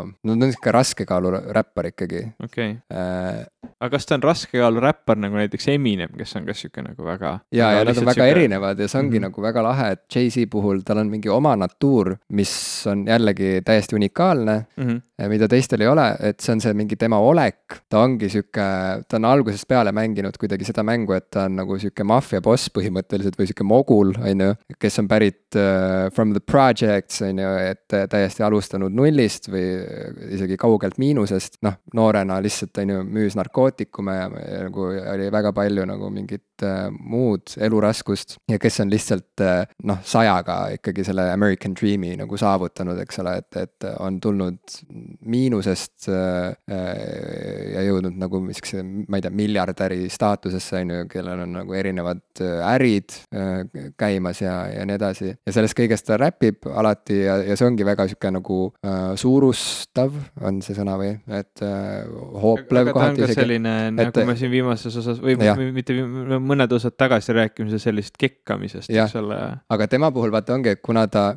S1: no ta on sihuke raskekaalu räppar ikkagi.
S2: okei okay. äh,. aga kas ta on raskekaalu räppar nagu näiteks Eminem, kes on ka sihuke nagu väga.
S1: ja, ja nad on väga siuke... erinevad ja see ongi mm -hmm. nagu väga lahe, et Jay-Z puhul tal on mingi oma natuur, mis on jällegi täiesti unikaalne mm. -hmm mida teistel ei ole, et see on see mingi tema olek, ta ongi sihuke, ta on algusest peale mänginud kuidagi seda mängu, et ta on nagu sihuke maffia boss põhimõtteliselt või sihuke mogul on ju, kes on pärit uh, from the projects, on ju, et täiesti alustanud nullist või isegi kaugelt miinusest, noh, noorena lihtsalt, on ju, müüs narkootikume ja, nagu oli väga palju nagu mingit uh, muud eluraskust. Ja kes on lihtsalt uh, noh, sajaga ikkagi selle American Dream'i nagu saavutanud, eks ole, et, et on tulnud miinusest uh, ja jõudnud nagu niisuguse, ma ei tea, miljardäri staatusesse, on ju, kellel on nagu erinevad ärid käimas käimas ja, ja nii edasi. ja sellest kõigest ta räpib alati ja, ja see ongi väga sihuke nagu äh, suurustav, on see sõna või, et äh, hooplev
S2: kohati isegi. selline, nagu et, me siin viimases osas või ja. mitte mõned osad tagasi rääkisime sellest kekkamisest, eks ole.
S1: aga tema puhul vaata ongi, et kuna ta,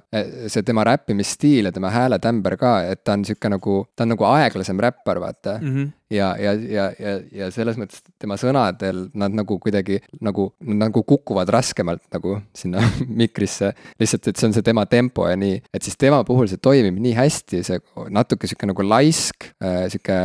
S1: see tema räppimisstiil ja tema hääletämber ka, et ta on sihuke nagu, ta on nagu aeglasem räppar, vaata mm. -hmm ja, ja, ja, ja, ja selles mõttes tema sõnadel nad nagu kuidagi nagu, nagu kukuvad raskemalt nagu sinna mikrisse. lihtsalt, et see on see tema tempo ja nii, et siis tema puhul see toimib nii hästi, see natuke sihuke nagu laisk äh,, sihuke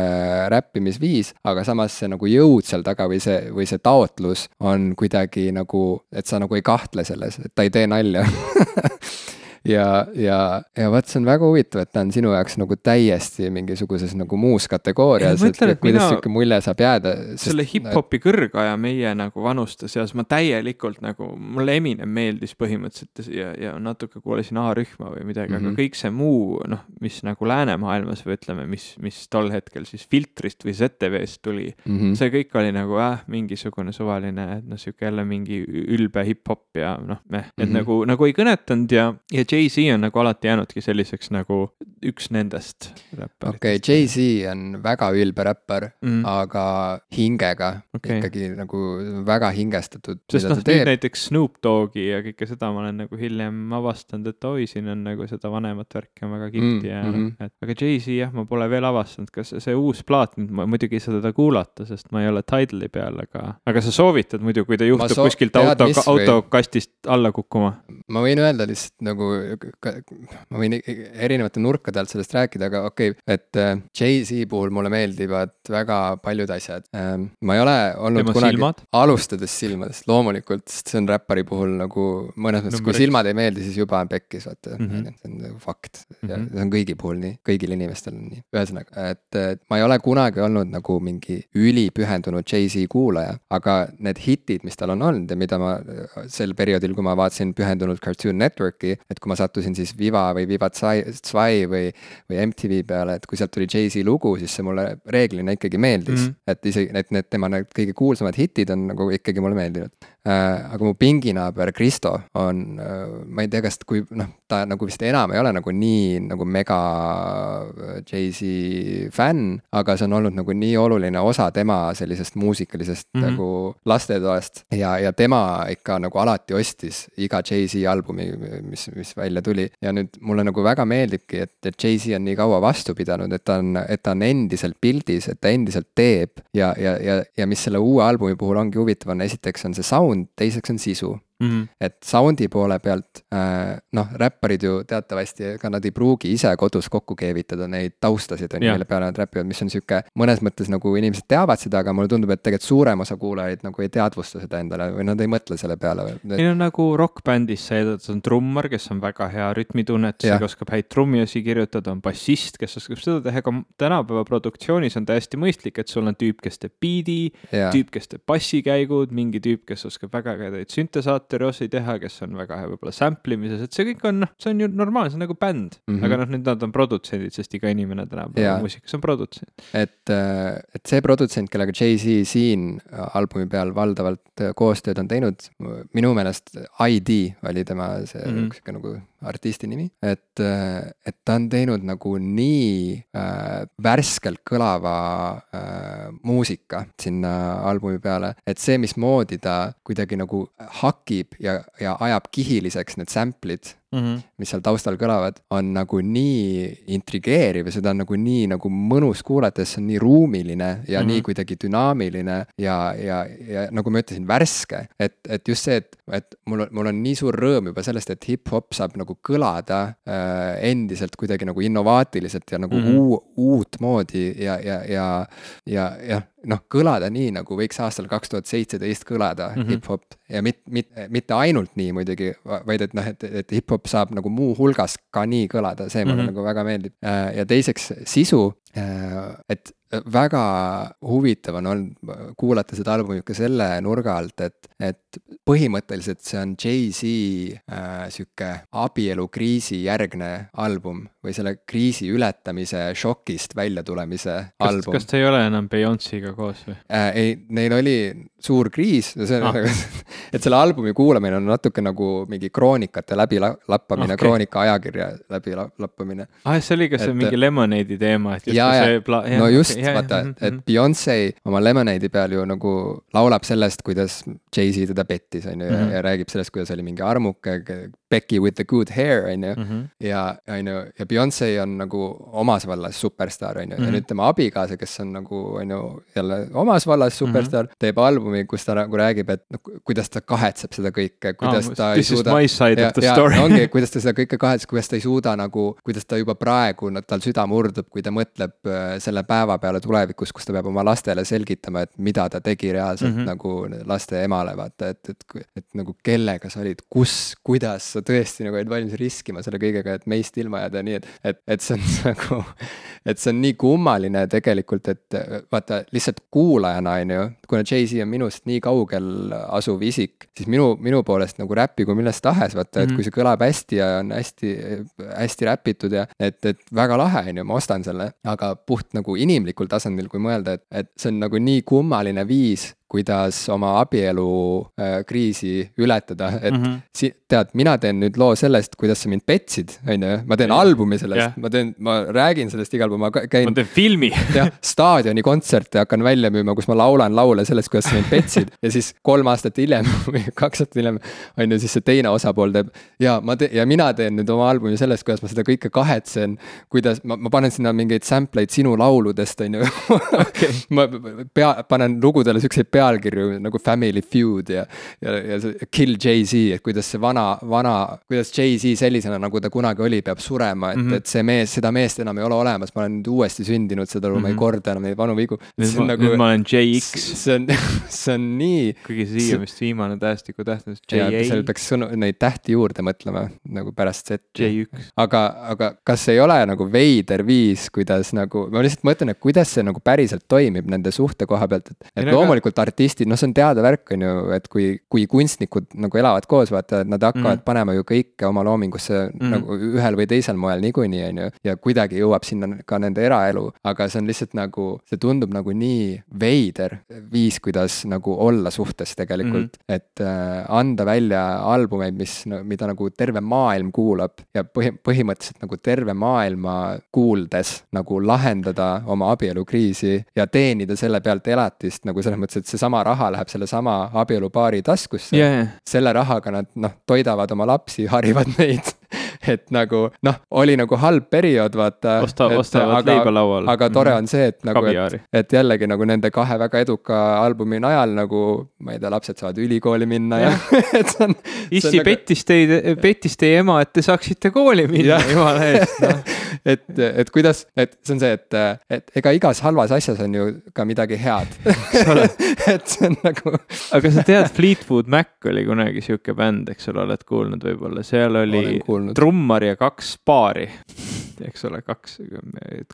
S1: räppimisviis, aga samas see nagu jõud seal taga või see, või see taotlus on kuidagi nagu, et sa nagu ei kahtle selles, et ta ei tee nalja ja, ja, ja vot see on väga huvitav, et ta on sinu jaoks nagu täiesti mingisuguses nagu muus kategoorias, et, et kuidas sihuke mulje saab jääda.
S2: selle hip-hopi kõrgaja meie nagu vanuste seas ma täielikult nagu, mulle Eminem meeldis põhimõtteliselt ja, ja natuke kuulasin A-rühma või midagi mm, -hmm. aga mhm. kõik see muu noh, mis nagu läänemaailmas või ütleme, mis, mis tol hetkel siis filtrist või ZTV-st tuli mm, -hmm. see kõik oli nagu äh, mingisugune suvaline, et noh, sihuke jälle mingi ülbe hip-hop ja noh, meh, et mm -hmm. nagu, nagu ei kõnetanud ja, ja Jay-Z on nagu alati jäänudki selliseks nagu üks nendest räpparitest.
S1: okei okay,, Jay-Z on väga ülbe räppar mm., aga hingega okay. ikkagi nagu väga hingestatud.
S2: sest noh, nüüd näiteks Snoop Dogi ja kõike seda ma olen nagu hiljem avastanud, et oi, siin on nagu seda vanemat värki on väga kihvti mm, ja mm -hmm. et aga Jay-Z jah, ma pole veel avastanud, kas see uus plaat ma muidugi ei saa teda kuulata, sest ma ei ole Tidal'i peal, aga, aga sa soovitad muidu, kui ta juhtub kuskilt auto, autokastist alla kukkuma?
S1: ma võin öelda lihtsalt nagu, ma võin erinevate nurkade alt sellest rääkida, aga okei okay,, et äh, Jay-Z puhul mulle meeldivad väga paljud asjad. Ähm, ma ei ole olnud Tema kunagi, alustades silmadest, loomulikult, sest see on räppari puhul nagu mõnes mõttes, kui silmad ei meeldi, siis juba on pekkis, vaata mm, -hmm. see on nagu fakt mm. -hmm. ja mhm. see on kõigi puhul nii, kõigil inimestel on nii, ühesõnaga, et, et ma ei ole kunagi olnud nagu mingi ülipühendunud Jay-Z kuulaja, aga need hitid, mis tal on olnud ja mida ma sel perioodil, kui ma vaatasin pühendunult Cartoon Networki, et kui ma sattusin siis Viva või Viva Zwei või, või MTV peale, et kui sealt tuli Jay-Z lugu, siis see mulle reeglina ikkagi meeldis mm. -hmm. et isegi need, need tema need kõige kuulsamad hitid on nagu ikkagi mulle meeldinud. Aga mu pinginaaber Kristo on äh,, ma ei tea, kas, kui noh, ta nagu vist enam ei ole nagu nii nagu mega äh, Jay-Z fänn, aga see on olnud nagu nii oluline osa tema sellisest muusikalisest mm -hmm. nagu lastetoast ja, ja tema ikka nagu alati ostis iga Jay-Z albumi, mis, mis välja tuli. Ja nüüd mulle nagu väga meeldibki, et, et Jay-Z on nii kaua vastu pidanud, et ta on, et ta on endiselt pildis, et ta endiselt teeb. Ja, ja, ja, ja mis selle uue albumi puhul ongi huvitav, on esiteks on see sound, teiseks on sisu Mm -hmm. et sound'i poole pealt äh, noh, räpparid ju teatavasti, ega nad ei pruugi ise kodus kokku keevitada neid taustasid, on ju, mille peale nad räpivad, mis on sihuke mõnes mõttes nagu inimesed teavad seda, aga mulle tundub, et tegelikult suurem osa kuulajaid nagu ei teadvusta seda endale või nad ei mõtle selle peale.
S2: meil on nagu rokkbändis see, et on trummar, kes on väga hea rütmitunnetusega, oskab häid trummiosi kirjutada, on bassist, kes oskab seda teha, aga tänapäeva produktsioonis on täiesti mõistlik, et sul on tüüp, kes teeb biidi, tüüp, kes teeb bassikäigud, mingi tüüp, kes oskab väga ägedaid süntesaatoreid materiosi teha, kes on väga hea võib-olla sample imises, et see kõik on, see on ju normaalne, see on nagu bänd mm. -hmm. aga noh, nüüd nad on produtsendid, sest iga inimene tänapäeval muusikas on produtsent.
S1: et, äh, et see produtsent, kellega Jay-Z siin albumi peal valdavalt äh, koostööd on teinud, minu meelest ID oli tema see mm -hmm. sihuke nagu artisti nimi, et, et ta on teinud nagu nii äh, värskelt kõlava äh, muusika sinna albumi peale, et see, mismoodi ta kuidagi nagu hakib ja, ja ajab kihiliseks need sample'id mm, -hmm. mis seal taustal kõlavad, on nagu nii intrigeeriv ja seda on nagu nii nagu mõnus kuulata, sest see on nii ruumiline ja mm -hmm. nii kuidagi dünaamiline ja, ja, ja nagu ma ütlesin, värske. et, et just see, et, et mul on, mul on nii suur rõõm juba sellest, et hip-hop saab nagu kõlada äh, endiselt kuidagi nagu innovaatiliselt ja nagu mm -hmm. uu, uutmoodi ja, ja, ja, ja, jah noh, kõlada nii, nagu võiks aastal kaks tuhat seitseteist kõlada mm -hmm. hip-hop ja mit-, mit-, mitte ainult nii muidugi, vaid et noh, et, et hip-hop saab nagu muuhulgas ka nii kõlada, see mulle mm -hmm. nagu väga meeldib. Äh, ja teiseks sisu, äh, et väga huvitav on olnud kuulata seda albumit ka selle nurga alt, et, et põhimõtteliselt see on Jay-Z äh, sihuke abielukriisi järgne album või selle kriisi ületamise šokist väljatulemise album.
S2: kas ta ei ole enam Beyonce'iga koos või
S1: äh,? ei, neil oli suur kriis, see on ah. nagu, et selle albumi kuulamine on natuke nagu mingi kroonikate läbilappamine okay., kroonika ajakirja läbilappamine.
S2: ah, see oli ka see et, mingi Lemonade'i teema,
S1: et just see pla-. no just okay,, vaata, mhm, et. Beyonce oma Lemonade'i peal ju nagu laulab sellest, kuidas Jay-Z teda pettis, on ju, ja mhm. räägib sellest, kuidas oli mingi armuke, Becky with the good hair, on ju. ja, on ju, ja Beyonce on nagu omas vallas superstaar, on ju, ja nüüd tema abikaasa, kes on nagu, on ju, jälle omas vallas superstaar mm, -hmm. teeb albumi, kus ta nagu räägib, et noh, kuidas ta kahetseb seda kõike, kuidas ah, ta
S2: ei suuda. ja, ja
S1: ongi, kuidas ta seda kõike kahetseb, kuidas ta ei suuda nagu, kuidas ta juba praegu, tal süda murdub, kui ta mõtleb äh, selle päeva peale tulevikus, kus ta peab oma lastele selgitama, et mida ta tegi reaalselt mm -hmm. nagu laste emale, vaata, et, et, et nagu kellega sa olid, kus, kuidas sa tõesti nagu olid valmis riskima selle kõigega, et meist ilma jääda, nii et, et, et see on nagu, et see on nii kummaline tegelikult, et vaata, lihtsalt kuulajana, on ju, kuna Jay-Z on minust nii kaugel asuv isik, siis minu, minu poolest nagu räppi kui millest tahes, vaata, et mm -hmm. kui see kõlab hästi ja on hästi, hästi räpitud ja et, et väga lahe, on ju, ma ostan selle, aga puht nagu inimlikul tasandil, kui mõelda, et, et see on nagu nii kummaline viis, kuidas oma abielu äh, kriisi ületada, et mm. -hmm. si-, tead, mina teen nüüd loo sellest, kuidas sa mind petsid, on ju, ma teen albumi sellest
S2: Jah.
S1: ma teen, ma räägin sellest igal pool, ma käin
S2: ma teen filmi
S1: jah, staadioni kontserte hakkan välja müüma, kus ma laulan laule sellest, kuidas sa mind petsid ja siis kolm aastat hiljem või kaks aastat hiljem on ju siis see teine osapool teeb. ja ma teen ja mina teen nüüd oma albumi sellest, kuidas ma seda kõike kahetsen, kuidas ma, ma panen sinna mingeid sample eid sinu lauludest, on ju ma pea, panen lugudele siukseid pealkirju nagu Family Feud ja, ja, ja Kill Jay-Z, et kuidas see vana, vana, kuidas Jay-Z sellisena, nagu ta kunagi oli, peab surema, et mm. -hmm. et see mees, seda meest enam ei ole olemas, ma olen nüüd uuesti sündinud, saad aru mm, -hmm. ma ei
S2: Mhm.
S1: korda enam neid vanu vigu.
S2: nüüd ma, ma olen JX
S1: see on, see on nii.
S2: kuigi see siia vist viimane tähestiku täht on
S1: seal
S2: JA
S1: peaks sõnu, neid tähti juurde mõtlema nagu pärast setti.
S2: J1
S1: aga, aga kas ei ole nagu veider viis, kuidas nagu, ma lihtsalt mõtlen, et kuidas see nagu päriselt toimib nende suhte koha pealt, et. et loomulikult artistid, noh, see on teada värk, on ju, et kui, kui kunstnikud nagu elavad koos, vaata, et nad hakkavad
S2: Mhm.
S1: panema ju kõike oma loomingusse
S2: Mhm.
S1: nagu ühel või teisel moel niikuinii, on ju. ja kuidagi jõuab sinna ka nende eraelu, aga see on lihtsalt nagu, see tundub nagu nii veider viis, kuidas nagu olla suhtes tegelikult mm, -hmm. et äh, anda välja albumeid, mis, mida nagu terve maailm kuulab ja põhi, põhimõtteliselt nagu terve maailma kuuldes nagu lahendada oma abielukriisi ja teenida selle pealt elatist nagu selles mõttes, et seesama raha läheb sellesama abielupaari taskusse.
S2: Yeah,
S1: selle rahaga nad noh, toidavad oma lapsi, harivad neid et nagu noh, oli nagu halb periood, vaata.
S2: osta, ostavad leiba lauale.
S1: aga tore on see, et nagu, et, et jällegi nagu nende kahe väga eduka albumi najal nagu, ma ei tea, lapsed saavad ülikooli minna ja, ja et see on.
S2: issi nagu... pettis teid, pettis teie ema, et te saaksite kooli minna, jumala eest no.
S1: et, et kuidas, et see on see, et, et ega igas halvas asjas on ju ka midagi head et see on nagu.
S2: aga sa tead, Fleetwood Mac oli kunagi sihuke bänd, eks ole, oled kuulnud võib-olla, seal oli trummar ja kaks paari. Eks ole, kaks,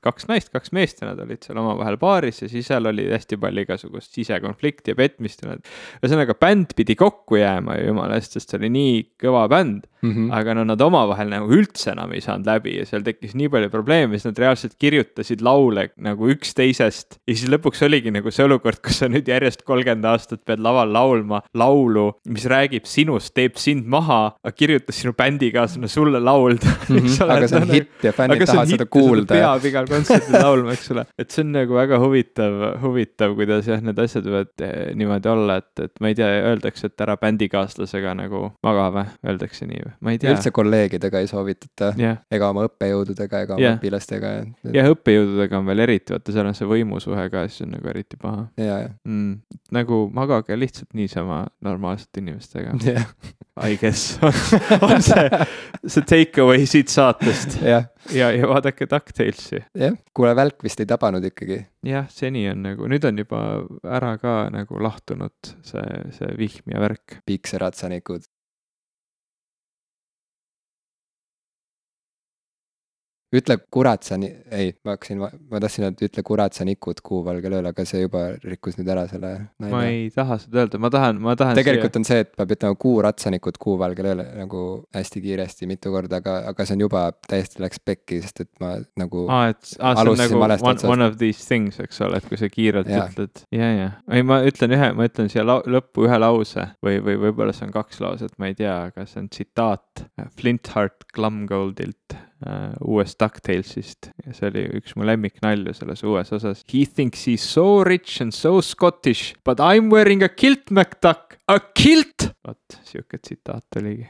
S2: kaks naist, kaks meest ja nad olid seal omavahel paaris ja siis seal oli hästi palju igasugust sisekonflikti ja petmist ja nad. ühesõnaga bänd pidi kokku jääma ju jumala eest, sest see oli nii kõva bänd mm. -hmm. aga no nad omavahel nagu üldse enam ei saanud läbi ja seal tekkis nii palju probleeme, siis nad reaalselt kirjutasid laule nagu üksteisest. ja siis lõpuks oligi nagu see olukord, kus sa nüüd järjest kolmkümmend aastat pead laval laulma laulu, mis räägib sinust, teeb sind maha, aga kirjutas sinu bändikaaslane sulle laulda mm.
S1: -hmm. aga see on
S2: nagu-
S1: hitt ja fännid tahavad seda kuulda.
S2: peab igal kontserdil laulma, eks ole, et see on nagu väga huvitav, huvitav, kuidas jah, need asjad võivad eh, niimoodi olla, et, et ma ei tea, öeldakse, et ära bändikaaslasega nagu maga või, öeldakse nii või, ma ei tea.
S1: üldse kolleegidega ei soovitata
S2: yeah.
S1: ega oma õppejõududega ega
S2: Yeah.
S1: õpilastega.
S2: jah, õppejõududega on veel eriti, vaata, seal on see võimusuhe ka, siis on nagu eriti paha.
S1: ja
S2: mm,. nagu magage lihtsalt niisama normaalsete inimestega
S1: yeah.
S2: I guess on, on see, see take away siit saatest
S1: jah,
S2: ja, ja vaadake DuckTalesi.
S1: jah, kuule, välk vist ei tabanud ikkagi.
S2: jah, seni on nagu, nüüd on juba ära ka nagu lahtunud see, see vihm ja värk.
S1: piikseratsanikud. Ütle kurat sa nii, ei, ma hakkasin, ma tahtsin öelda, ütle kurat sa nikud kuuvalgel ööl, aga see juba rikkus nüüd ära selle.
S2: ma ei taha seda öelda, ma tahan, ma tahan.
S1: tegelikult siia... on see, et peab ütlema kuuratsanikud kuuvalgel ööl nagu hästi kiiresti mitu korda, aga, aga see on juba täiesti läks pekki, sest et ma nagu.
S2: aa, et aa, see on nagu one, one of these things, eks ole, et kui sa kiirelt ja. ütled. ja, ja, ei, ma ütlen ühe, ma ütlen siia lõppu ühe lause või, või võib-olla see on kaks lauset, ma ei tea, aga see on tsitaat Flintheart Glumgoldilt uuest DuckTalesist ja see oli üks mu lemmiknalju selles uues osas. He thinks he is so rich and so Scottish, but I m wearing a kilt, MacDuck, a kilt! vot sihuke tsitaat oligi.